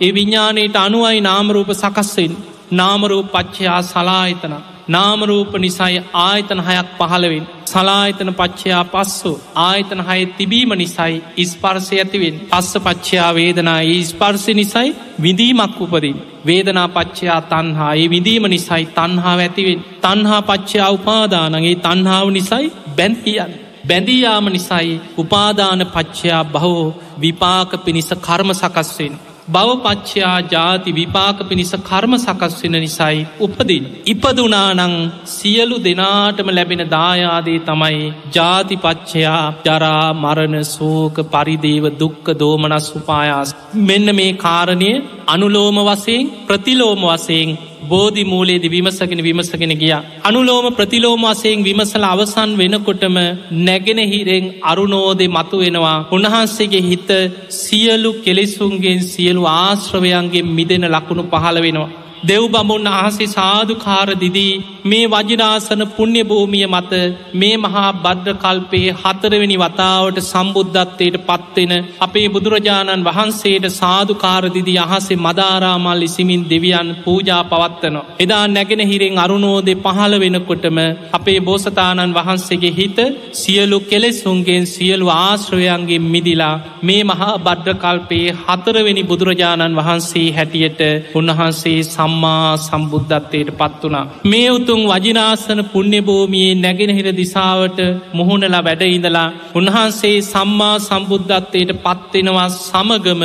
ඒ විඤ්ඥානයට අනුවයි නාමරූප සකස්වෙන් නාමරූප පච්චයා සලාහිතන නාමරූප නිසයි ආයතන හයක් පහළවෙන් සලාහිතන පච්චයා පස්සු ආයතන හය තිබීම නිසයි ඉස්පර්සය ඇතිවෙන්. පස්ස පච්චයා වේදනා ස්පර්සි නිසයි විඳීමක් උපදින්. වේදනා පච්චයා තන්හා ඒ විඳීම නිසයි තන්හා ඇතිවෙන්. තන්හා පච්චයා උපාදානගේ තන්හාාව නිසයි බැන්තියන් බැඳීයාම නිසයි උපාදාන පච්චයා බහෝ විපාක පිණිස කර්ම සකස්වෙන් බවපච්චයා ජාති විපාක පිණිස කර්ම සකස් වෙන නිසයි උපදින්. ඉපදුනානං සියලු දෙනාටම ලැබෙන දායාදේ තමයි ජාතිපච්චයා ජරා මරණ සෝක පරිදේව දුක්ක දෝමනස් උපායාස්. මෙන්න මේ කාරණය අනුලෝම වසයෙන් ප්‍රතිලෝම වසයෙන් බෝධි මූලේදි විමසගෙන විමසගෙන ගිය. අනුලෝම ප්‍රතිලෝම වසයෙන් විමසල අවසන් වෙනකොටම නැගෙන හිරෙන් අරුණෝදෙ මතු වෙනවා. උන්වහන්සේගේ හිත සියලු කෙලෙසුන්ගෙන් සියලු ආශ්‍රවයන්ගේ මිදෙන ලකුණු පහළ වෙනවා. දෙව් බමුන් අහසේ සාධකාර දිදී මේ වජිනාසන පුුණ්‍ය භූමිය මත මේ මහා බද්්‍ර කල්පයේ හතරවෙනි වතාවට සම්බුද්ධත්වයට පත්වෙන අපේ බුදුරජාණන් වහන්සේට සාධකාරදිදි අහසේ මදාරාමල් ඉසිමින් දෙවියන් පූජා පවත්වනවා. එදා නැගෙන හිරෙන් අරුණෝදෙ පහළ වෙනකොටම අපේ බෝසතාණන් වහන්සේගේ හිත සියලු කෙලෙසුන්ගෙන් සියලු ආශ්‍රවයන්ගේ මිදිලා මේ මහා බඩ්්‍රකල්පයේ හතරවෙනි බුදුරජාණන් වහන්සේ හැටියට උන්වහන්සේ සම්මා සම්බුද්ධත්වයට පත් වනා. මේ උතුන් වජිනාසන පුුණ්‍යභූමියයේ නැගෙනහිර දිසාවට මුහුණලා වැඩඉඳලා උන්වහන්සේ සම්මා සම්බුද්ධත්වයට පත්වෙනවා සමගම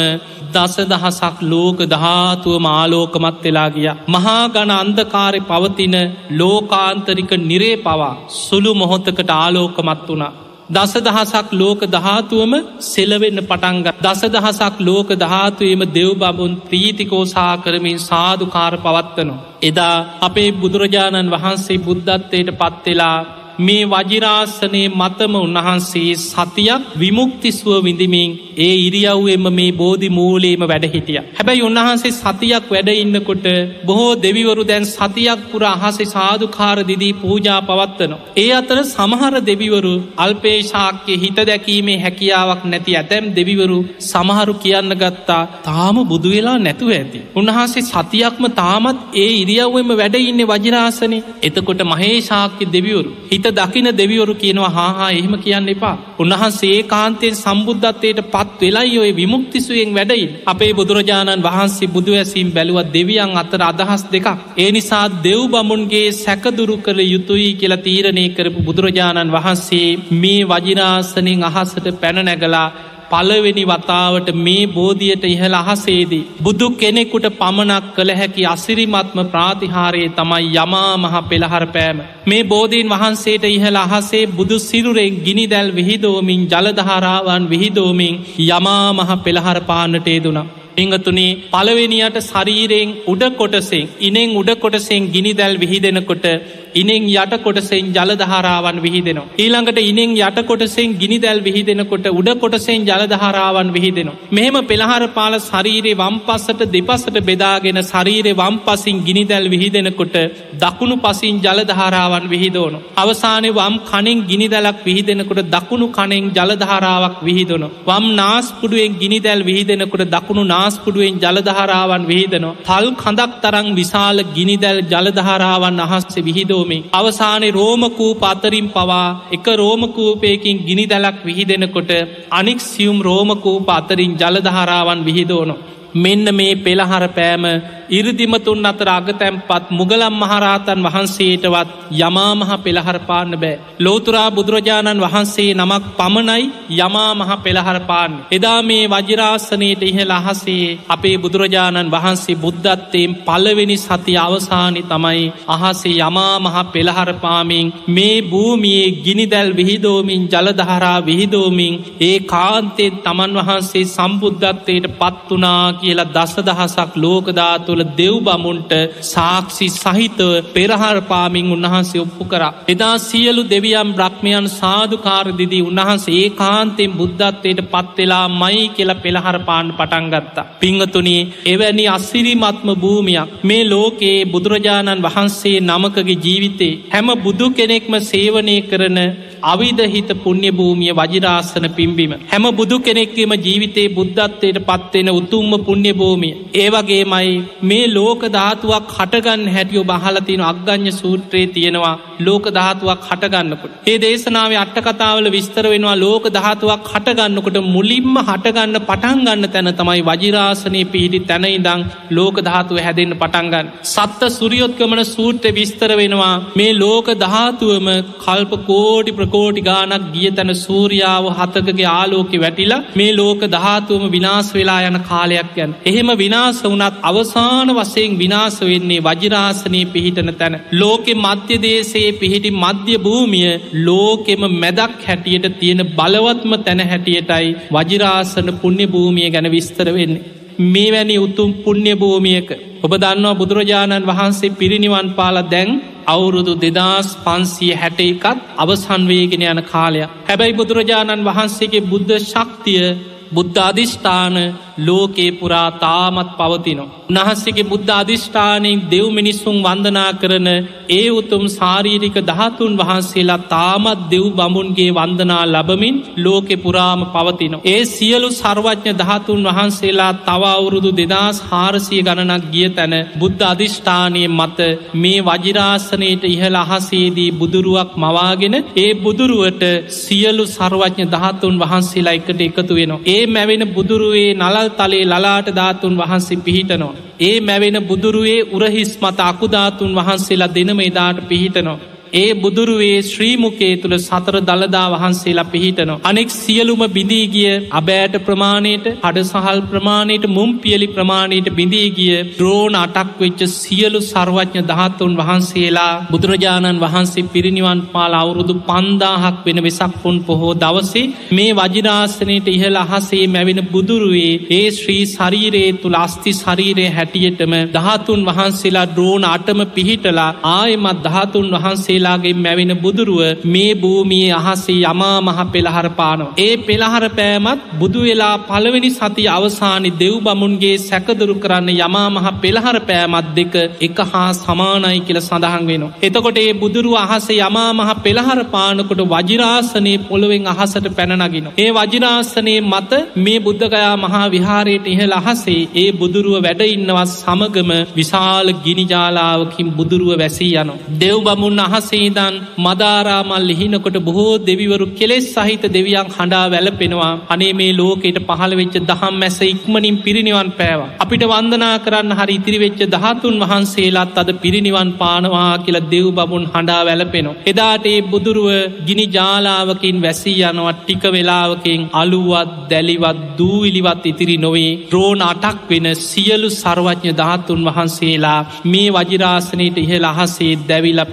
දස දහසක් ලෝක ධාතුව මාලෝකමත් වෙලා ගිය. මහාගණ අන්දකාරය පවතින ලෝකාන්තරික නිරේ පවා සුළු මොහොතකට ආලෝකමත් වුණා. දස දහසක් ලෝක දහතුවම සෙලවෙන්න පටන්ග දස දහසක් ලෝක ධාතුවේම දෙව්බබුන් ප්‍රීතිකෝසා කරමින් සාධකාර පවත්වනවා. එදා අපේ බුදුරජාණන් වහන්සේ බුද්ධත්වයට පත්වෙලා මේ වජිරාසනයේ මතම උන්වහන්සේ සතියක් විමුක්තිස්ුව විඳමින් ඒ ඉරියව්වෙම මේ බෝධි මූලේම වැඩ හිටිය. හැබැයි උන්වහන්සේ සතියක් වැඩ ඉන්නකොට බොහෝ දෙවිවරු දැන් සතියක් පුර අහසේ සාධකාර දිදී පූජා පවත්වනවා. ඒ අතර සමහර දෙවිවරු අල්පේශාක්‍ය හිත දැකීමේ හැකියාවක් නැති ඇතැම් දෙවිවරු සමහරු කියන්න ගත්තා තාම බුදුවෙලා නැතුව ඇති. උන්වහන්සේ සතියක්ම තාමත් ඒ ඉරියව්වෙම වැඩ ඉන්න වජිරාසනේ එතකොට මහේශාක්‍ය දෙවිවරු හිත හිත දකින දෙවිවරු කියනවා හාහා එහෙම කියන්න එපා. උන්වහන්සේ කාන්තයෙන් සම්බුද්ධත්වයට පත් වෙලයි ඔය විමුක්තිසුවෙන් වැඩයි. අපේ බුදුරජාණන් වහන්සේ බුදුවැසීම් බැලුවත් දෙවියන් අතර අදහස් දෙකක්. ඒ නිසා දෙව් බමුන්ගේ සැකදුරු කළ යුතුයි කියලා තීරණය කරපු බුදුරජාණන් වහන්සේ මේ වජිනාසනින් අහසට පැනනැගලා පලවෙනි වතාවට මේ බෝධියට ඉහළ අහසේදී. බුදු කෙනෙකුට පමණක් කළ හැකි අසිරිමත්ම ප්‍රාතිහාරයේ තමයි යමා මහ පෙළහර පෑම. මේ බෝධීන් වහන්සේට ඉහළ අහසේ බුදු සිරුරෙන් ගිනි දැල් විහිදෝමින් ජලධාරාවන් විහිදෝමින් යමා මහ පෙළහර පාන්නට ඒදුනා. පිංගතුනේ පළවෙනියට ශරීරයෙන් උඩ කොටසෙන් ඉනෙන් උඩ කොටසෙන් ගිනි දැල් විහිදෙනකොට ඉනෙන් යට කොටසෙන් ජලධාරාවන් විහිදෙනවා. ඊළඟට ඉනෙන් යට කොටසෙන් ගිනි දැල් විහිදෙනකොට උඩ කොටසෙන් ජලධාරාවන් විහිදෙනවා. මෙහෙම පෙළහර පාල ශරීරයේ වම් පස්සට දෙපසට බෙදාගෙන ශරීරය වම් පසින් ගිනි දැල් විහිදෙනකොට දකුණු පසින් ජලධාරාවන් විහිදෝනු. අවසානය වම් කණෙන් ගිනි දැලක් විහිදෙනකොට දකුණු කණෙන් ජලධාරාවක් විහිදනු. වම් නාස්පුඩුවෙන් ගිනි දැල් විහිදෙනකොට දකුණු නාස්පුඩුවෙන් ජලධාරාවන් විහිදනවා. තල් කඳක් තරං විශාල ගිනිදැල් ජලධාරාවන් අහස්සේ විහිදෝ රෝමෙන් අවසානය රෝමකූප අතරින් පවා එක රෝමකූපයකින් ගිනි දැලක් විහිදෙනකොට අනික් සියුම් රෝමකූප අතරින් ජලධහරාවන් විහිදෝනො. මෙන්න මේ පෙළහර පෑම ඉරදිමතුන් අතර අගතැම්පත් මුගලම් මහරහතන් වහන්සේටවත් යමාමහ පෙළහර පාන්න බෑ. ලෝතුරා බුදුරජාණන් වහන්සේ නමක් පමණයි යමාමහ පෙළහර පාන්න. එදා මේ වජිරාසනයට ඉහළ අහසේ අපේ බුදුරජාණන් වහන්සේ බුද්ධත්තයෙන් පලවෙනි සති අවසානි තමයි අහසේ යමාමහ පෙළහර පාමින් මේ භූමියයේ ගිනිදැල් විහිදෝමින් ජලදහරා විහිදෝමින් ඒ කාන්තයෙන් තමන් වහන්සේ සම්බුද්ධත්වයට පත්වනා කියලා දස දහසක් ලෝකධාතු තුළ දෙව් බමුන්ට සාක්ෂි සහිතව පෙරහර පාමින් උන්වහන්සේ ඔප්පු කර. එදා සියලු දෙවියම් බ්‍රහ්මයන් සාධකාරදිදී උන්වහන්සේ ඒ කාන්තෙන් බුද්ධත්වයට පත්වෙලා මයි කියල පෙළහර පාන් පටන්ගත්තා. පිංහතුනී එවැනි අස්සිරිමත්ම භූමියක් මේ ලෝකයේ බුදුරජාණන් වහන්සේ නමකගේ ජීවිතේ හැම බුදු කෙනෙක්ම සේවනය කරන අවිධහිත පුුණ්‍ය භූමිය වජිරාසන පිම්බිම. හැම බුදු කෙනෙක්වීම ජීවිතයේ බුද්ධත්වයට පත්වෙන උතුම්ම පුුණ්‍ය භූමිය. ඒවගේ මයි මේ ලෝක ධාතුවක් හටගන්න හැටියෝ බහලතින අග්ගඥ සූත්‍රයේ තියෙනවා ලෝක ධාතුවක් හටගන්නකොට. ඒ දේශනාව අට්ටකතාවල විස්තර වෙනවා ලෝක ධාතුවක් හටගන්නකොට මුලින්ම හටගන්න පටන්ගන්න තැන තමයි වජිරාසනය පිහිටි තැනයිදං ලෝක ධාතුව හැදෙන්න්න පටන්ගන්න. සත්ත සුරියොත්කමන සූත්‍ර විස්තර වෙනවා මේ ලෝක ධාතුවම කල්ප කෝටි ප්‍රකෝටි ගානක් ගිය තැන සූරියාව හතකගේ ආලෝකෙ වැටිලා මේ ලෝක ධාතුවම විනාස් වෙලා යන කාලයක් යන්. එහෙම විනාස වනත් අවසාන වසයෙන් විනාස වෙන්නේ වජිරාසනය පිහිටන තැන. ලෝකෙ මධ්‍යදේශයේ පිහිටි මධ්‍ය භූමිය ලෝකෙම මැදක් හැටියට තියෙන බලවත්ම තැන හැටියටයි වජිරාසන පුුණ්‍ය භූමිය ගැන විස්තර වෙන්නේ. මේ වැනි උතුම් පුුණ්‍ය භූමියක ඔබ දන්නවා බුදුරජාණන් වහන්සේ පිරිනිවන් පාල දැන් අවුරුදු දෙදස් පන්සිය හැට එකත් අවසන්වේගෙන යන කාලයක්. හැබැයි බුදුරජාණන් වහන්සේගේ බුද්ධ ශක්තිය බුද්ධ අධිෂ්ඨාන ලෝකේ පුරා තාමත් පවතිනවා. උනහස්සගේ බුද්ධ අධිෂ්ඨානයෙන් දෙව් මිනිස්සුන් වන්දනා කරන ඒ උතුම් සාරීරික දහතුන් වහන්සේලා තාමත් දෙව් බමුන්ගේ වන්දනා ලබමින් ලෝකෙ පුරාම පවතිනවා. ඒ සියලු සර්වඥ දහතුන් වහන්සේලා තවවුරුදු දෙදස් හාරසිය ගණනක් ගිය තැන බුද්ධ අධිෂ්ඨානය මත මේ වජිරාසනයට ඉහළ අහසේදී බුදුරුවක් මවාගෙන ඒ බුදුරුවට සියලු සර්වඥ දහතුන් වහන්සේලා එකට එකතු වෙනවා. ඒ මැවෙන බුදුරුවේ නලල් තලේ ලලාට ධාතුන් වහන්සේ පිහිටනවා. ඒ මැවෙන බුදුරුවේ උරහිස් මත අකුධාතුන් වහන්සේලා දෙනම එදාට පිහිටනවා. ඒ බුදුරුවේ ශ්‍රීමුකේ තුළ සතර දළදා වහන්සේලා පිහිටනවා. අනෙක් සියලුම බිඳීගිය අබෑට ප්‍රමාණයට හඩ සහල් ප්‍රමාණයට මුම් පියලි ප්‍රමාණයට බිඳීගිය ද්‍රෝණ අටක් වෙච්ච සියලු සර්වඥ දහත්තුන් වහන්සේලා බුදුරජාණන් වහන්සේ පිරිනිවන් පාල අවුරුදු පන්දාහක් වෙන වෙසක් පුන් පොහෝ දවසේ මේ වජිරාසනයට ඉහළ අහසේ මැවෙන බුදුරුවේ ඒ ශ්‍රී ශරීරයේ තුළ අස්ති ශරීරය හැටියටම දහතුන් වහන්සේලා ද්‍රෝණ අටම පිහිටලා ආයමත් දහතුන් වහන්සේලා වහන්සේලාගේ මැවෙන බුදුරුව මේ භූමියයේ අහසේ යමා මහ පෙළහර පානෝ. ඒ පෙළහර පෑමත් බුදු වෙලා පළවෙනි සති අවසානි දෙව් බමුන්ගේ සැකදුරු කරන්න යමා මහ පෙළහර පෑමත් දෙක එක හා සමානයි කියල සඳහන් වෙනවා. එතකොට ඒ බුදුරුව අහස යමා මහ පෙළහර පානකොට වජිරාසනයේ පොළොවෙන් අහසට පැනනගෙන. ඒ වජිරාසනයේ මත මේ බුද්ධගයා මහා විහාරයට ඉහළ අහසේ ඒ බුදුරුව වැඩඉන්නවත් සමගම විශාල ගිනිජාලාවකින් බුදුරුව වැසී යන. දෙව් බමුන් අහසේ වහන්සේදන් මදාරාමල් ලිහිනකොට බොහෝ දෙවිවරු කෙලෙස් සහිත දෙවියන් හඬා වැලපෙනවා අනේ මේ ලෝකෙට පහළ වෙච්ච දහම් මැස ඉක්මනින් පිරිනිවන් පෑවා. අපිට වන්දනා කරන්න හරි ඉතිරිවෙච්ච දහතුන් වහන්සේලාත් අද පිරිනිවන් පානවා කියලා දෙව් බමුන් හඬා වැලපෙනවා. එදාට ඒ බුදුරුව ගිනි ජාලාවකින් වැසී යනවත් ටික වෙලාවකින් අලුවත් දැලිවත් දූවිලිවත් ඉතිරි නොවේ ද්‍රෝණ අටක් වෙන සියලු සර්වඥ ධාතුන් වහන්සේලා මේ වජිරාසනයට ඉහළ අහසේ දැවිලා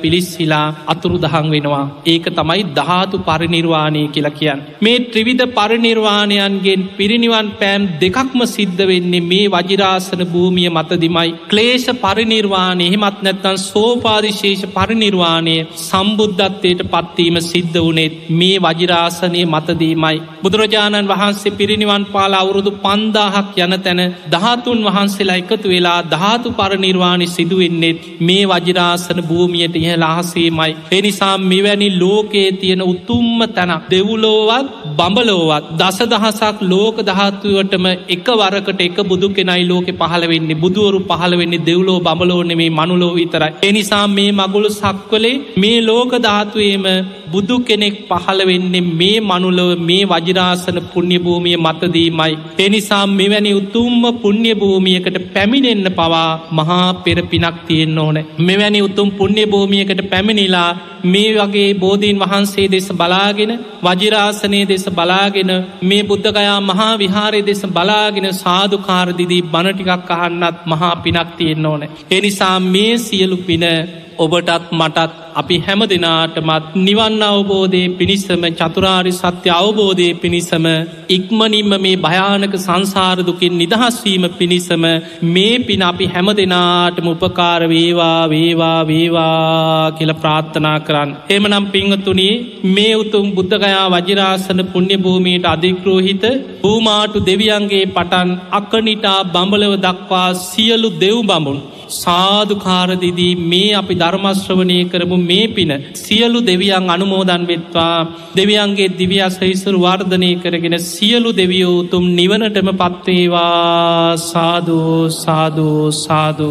පිලිස්සිලා අතුරු දහන් වෙනවා. ඒක තමයි ධාතු පරිනිර්වාණය කියලා කියන්න. මේ ත්‍රිවිධ පරිනිර්වාණයන්ගෙන් පිරිනිවන් පෑම් දෙකක්ම සිද්ධ වෙන්නේ මේ වජිරාසන භූමිය මතදිමයි. ක්ලේෂ පරිනිර්වාණය එහෙමත් නැත්තන් සෝපාදිශේෂ පරිනිර්වාණය සම්බුද්ධත්වයට පත්වීම සිද්ධ වනෙත් මේ වජිරාසනය මතදීමයි. බුදුරජාණන් වහන්සේ පිරිනිවන් පාලා අවුරුදු පන්දාහක් යන තැන දහතුන් වහන්සේලා එකතු වෙලා ධාතු පරනිර්වාණි සිදුවෙන්නෙත් මේ වජිරාසන භූමියයට ඉහළ අහසේමයි. එනිසා මෙවැනි ලෝකයේ තියෙන උතුම්ම තැනක් දෙවුලෝවත් බඹලෝවත් දස දහසක් ලෝක දහත්තුවටම එක වරකට එක බුදු කෙනයි ලෝක පහළ වෙන්නේ බුදුවරු පහළ වෙන්නේ දෙව්ලෝ බඹලෝන මේ මනුලෝ විතරයි. එනිසා මේ මගුලු සක්වලේ මේ ලෝක ධාතුවේම බුදු කෙනෙක් පහළ වෙන්නේ මේ මනුලව මේ වජිරාසන පුුණ්‍ය භූමිය මතදීමයි. එනිසා මෙවැනි උතුම්ම පුුණ්‍ය භූමියකට පැමිණෙන්න්න පවා මහා පෙර පිනක් තියෙන් ඕන. මෙවැනි උතුම් පුුණ්‍ය භූමියකට පැමිණිලා මේ වගේ බෝධීන් වහන්සේ දෙස බලාගෙන වජිරාසනය දෙස බලාගෙන මේ බුද්ධගයා මහා විහාරය දෙස බලාගෙන සාධකාරදිදී බණටිකක් අහන්නත් මහා පිනක් තියෙන් ඕන. එනිසා මේ සියලු පින ඔබටත් මටත් අපි හැම දෙනාටමත් නිවන් අවබෝධය පිණිසම චතුරාරි සත්‍ය අවබෝධය පිණිසම ඉක්මනින්ම මේ භයානක සංසාරදුකින් නිදහස්වීම පිණිසම මේ පින අපි හැම දෙනාටම උපකාර වේවා වේවා වේවා කියල ප්‍රාර්ථනා කරන්න. එමනම් පිංහතුනේ මේ උතුම් බුද්ධගයා වජිරාසන පුුණ්‍ය භූමීට අධික්‍රෝහිත භූමාටු දෙවියන්ගේ පටන් අක්කනිටා බඹලව දක්වා සියලු දෙව් බඹුන්. සාධකාරදිදී මේ අපි ධර්මශ්‍රවනය කරමු. මේ පින සියලු දෙවියන් අනුමෝදන් වෙත්වා. දෙවියන්ගේ දිවියස් හිසුරු වර්ධනය කරගෙන සියලු දෙවියෝතුම් නිවනටම පත්වේවා සාධූ සාධූ සාධූ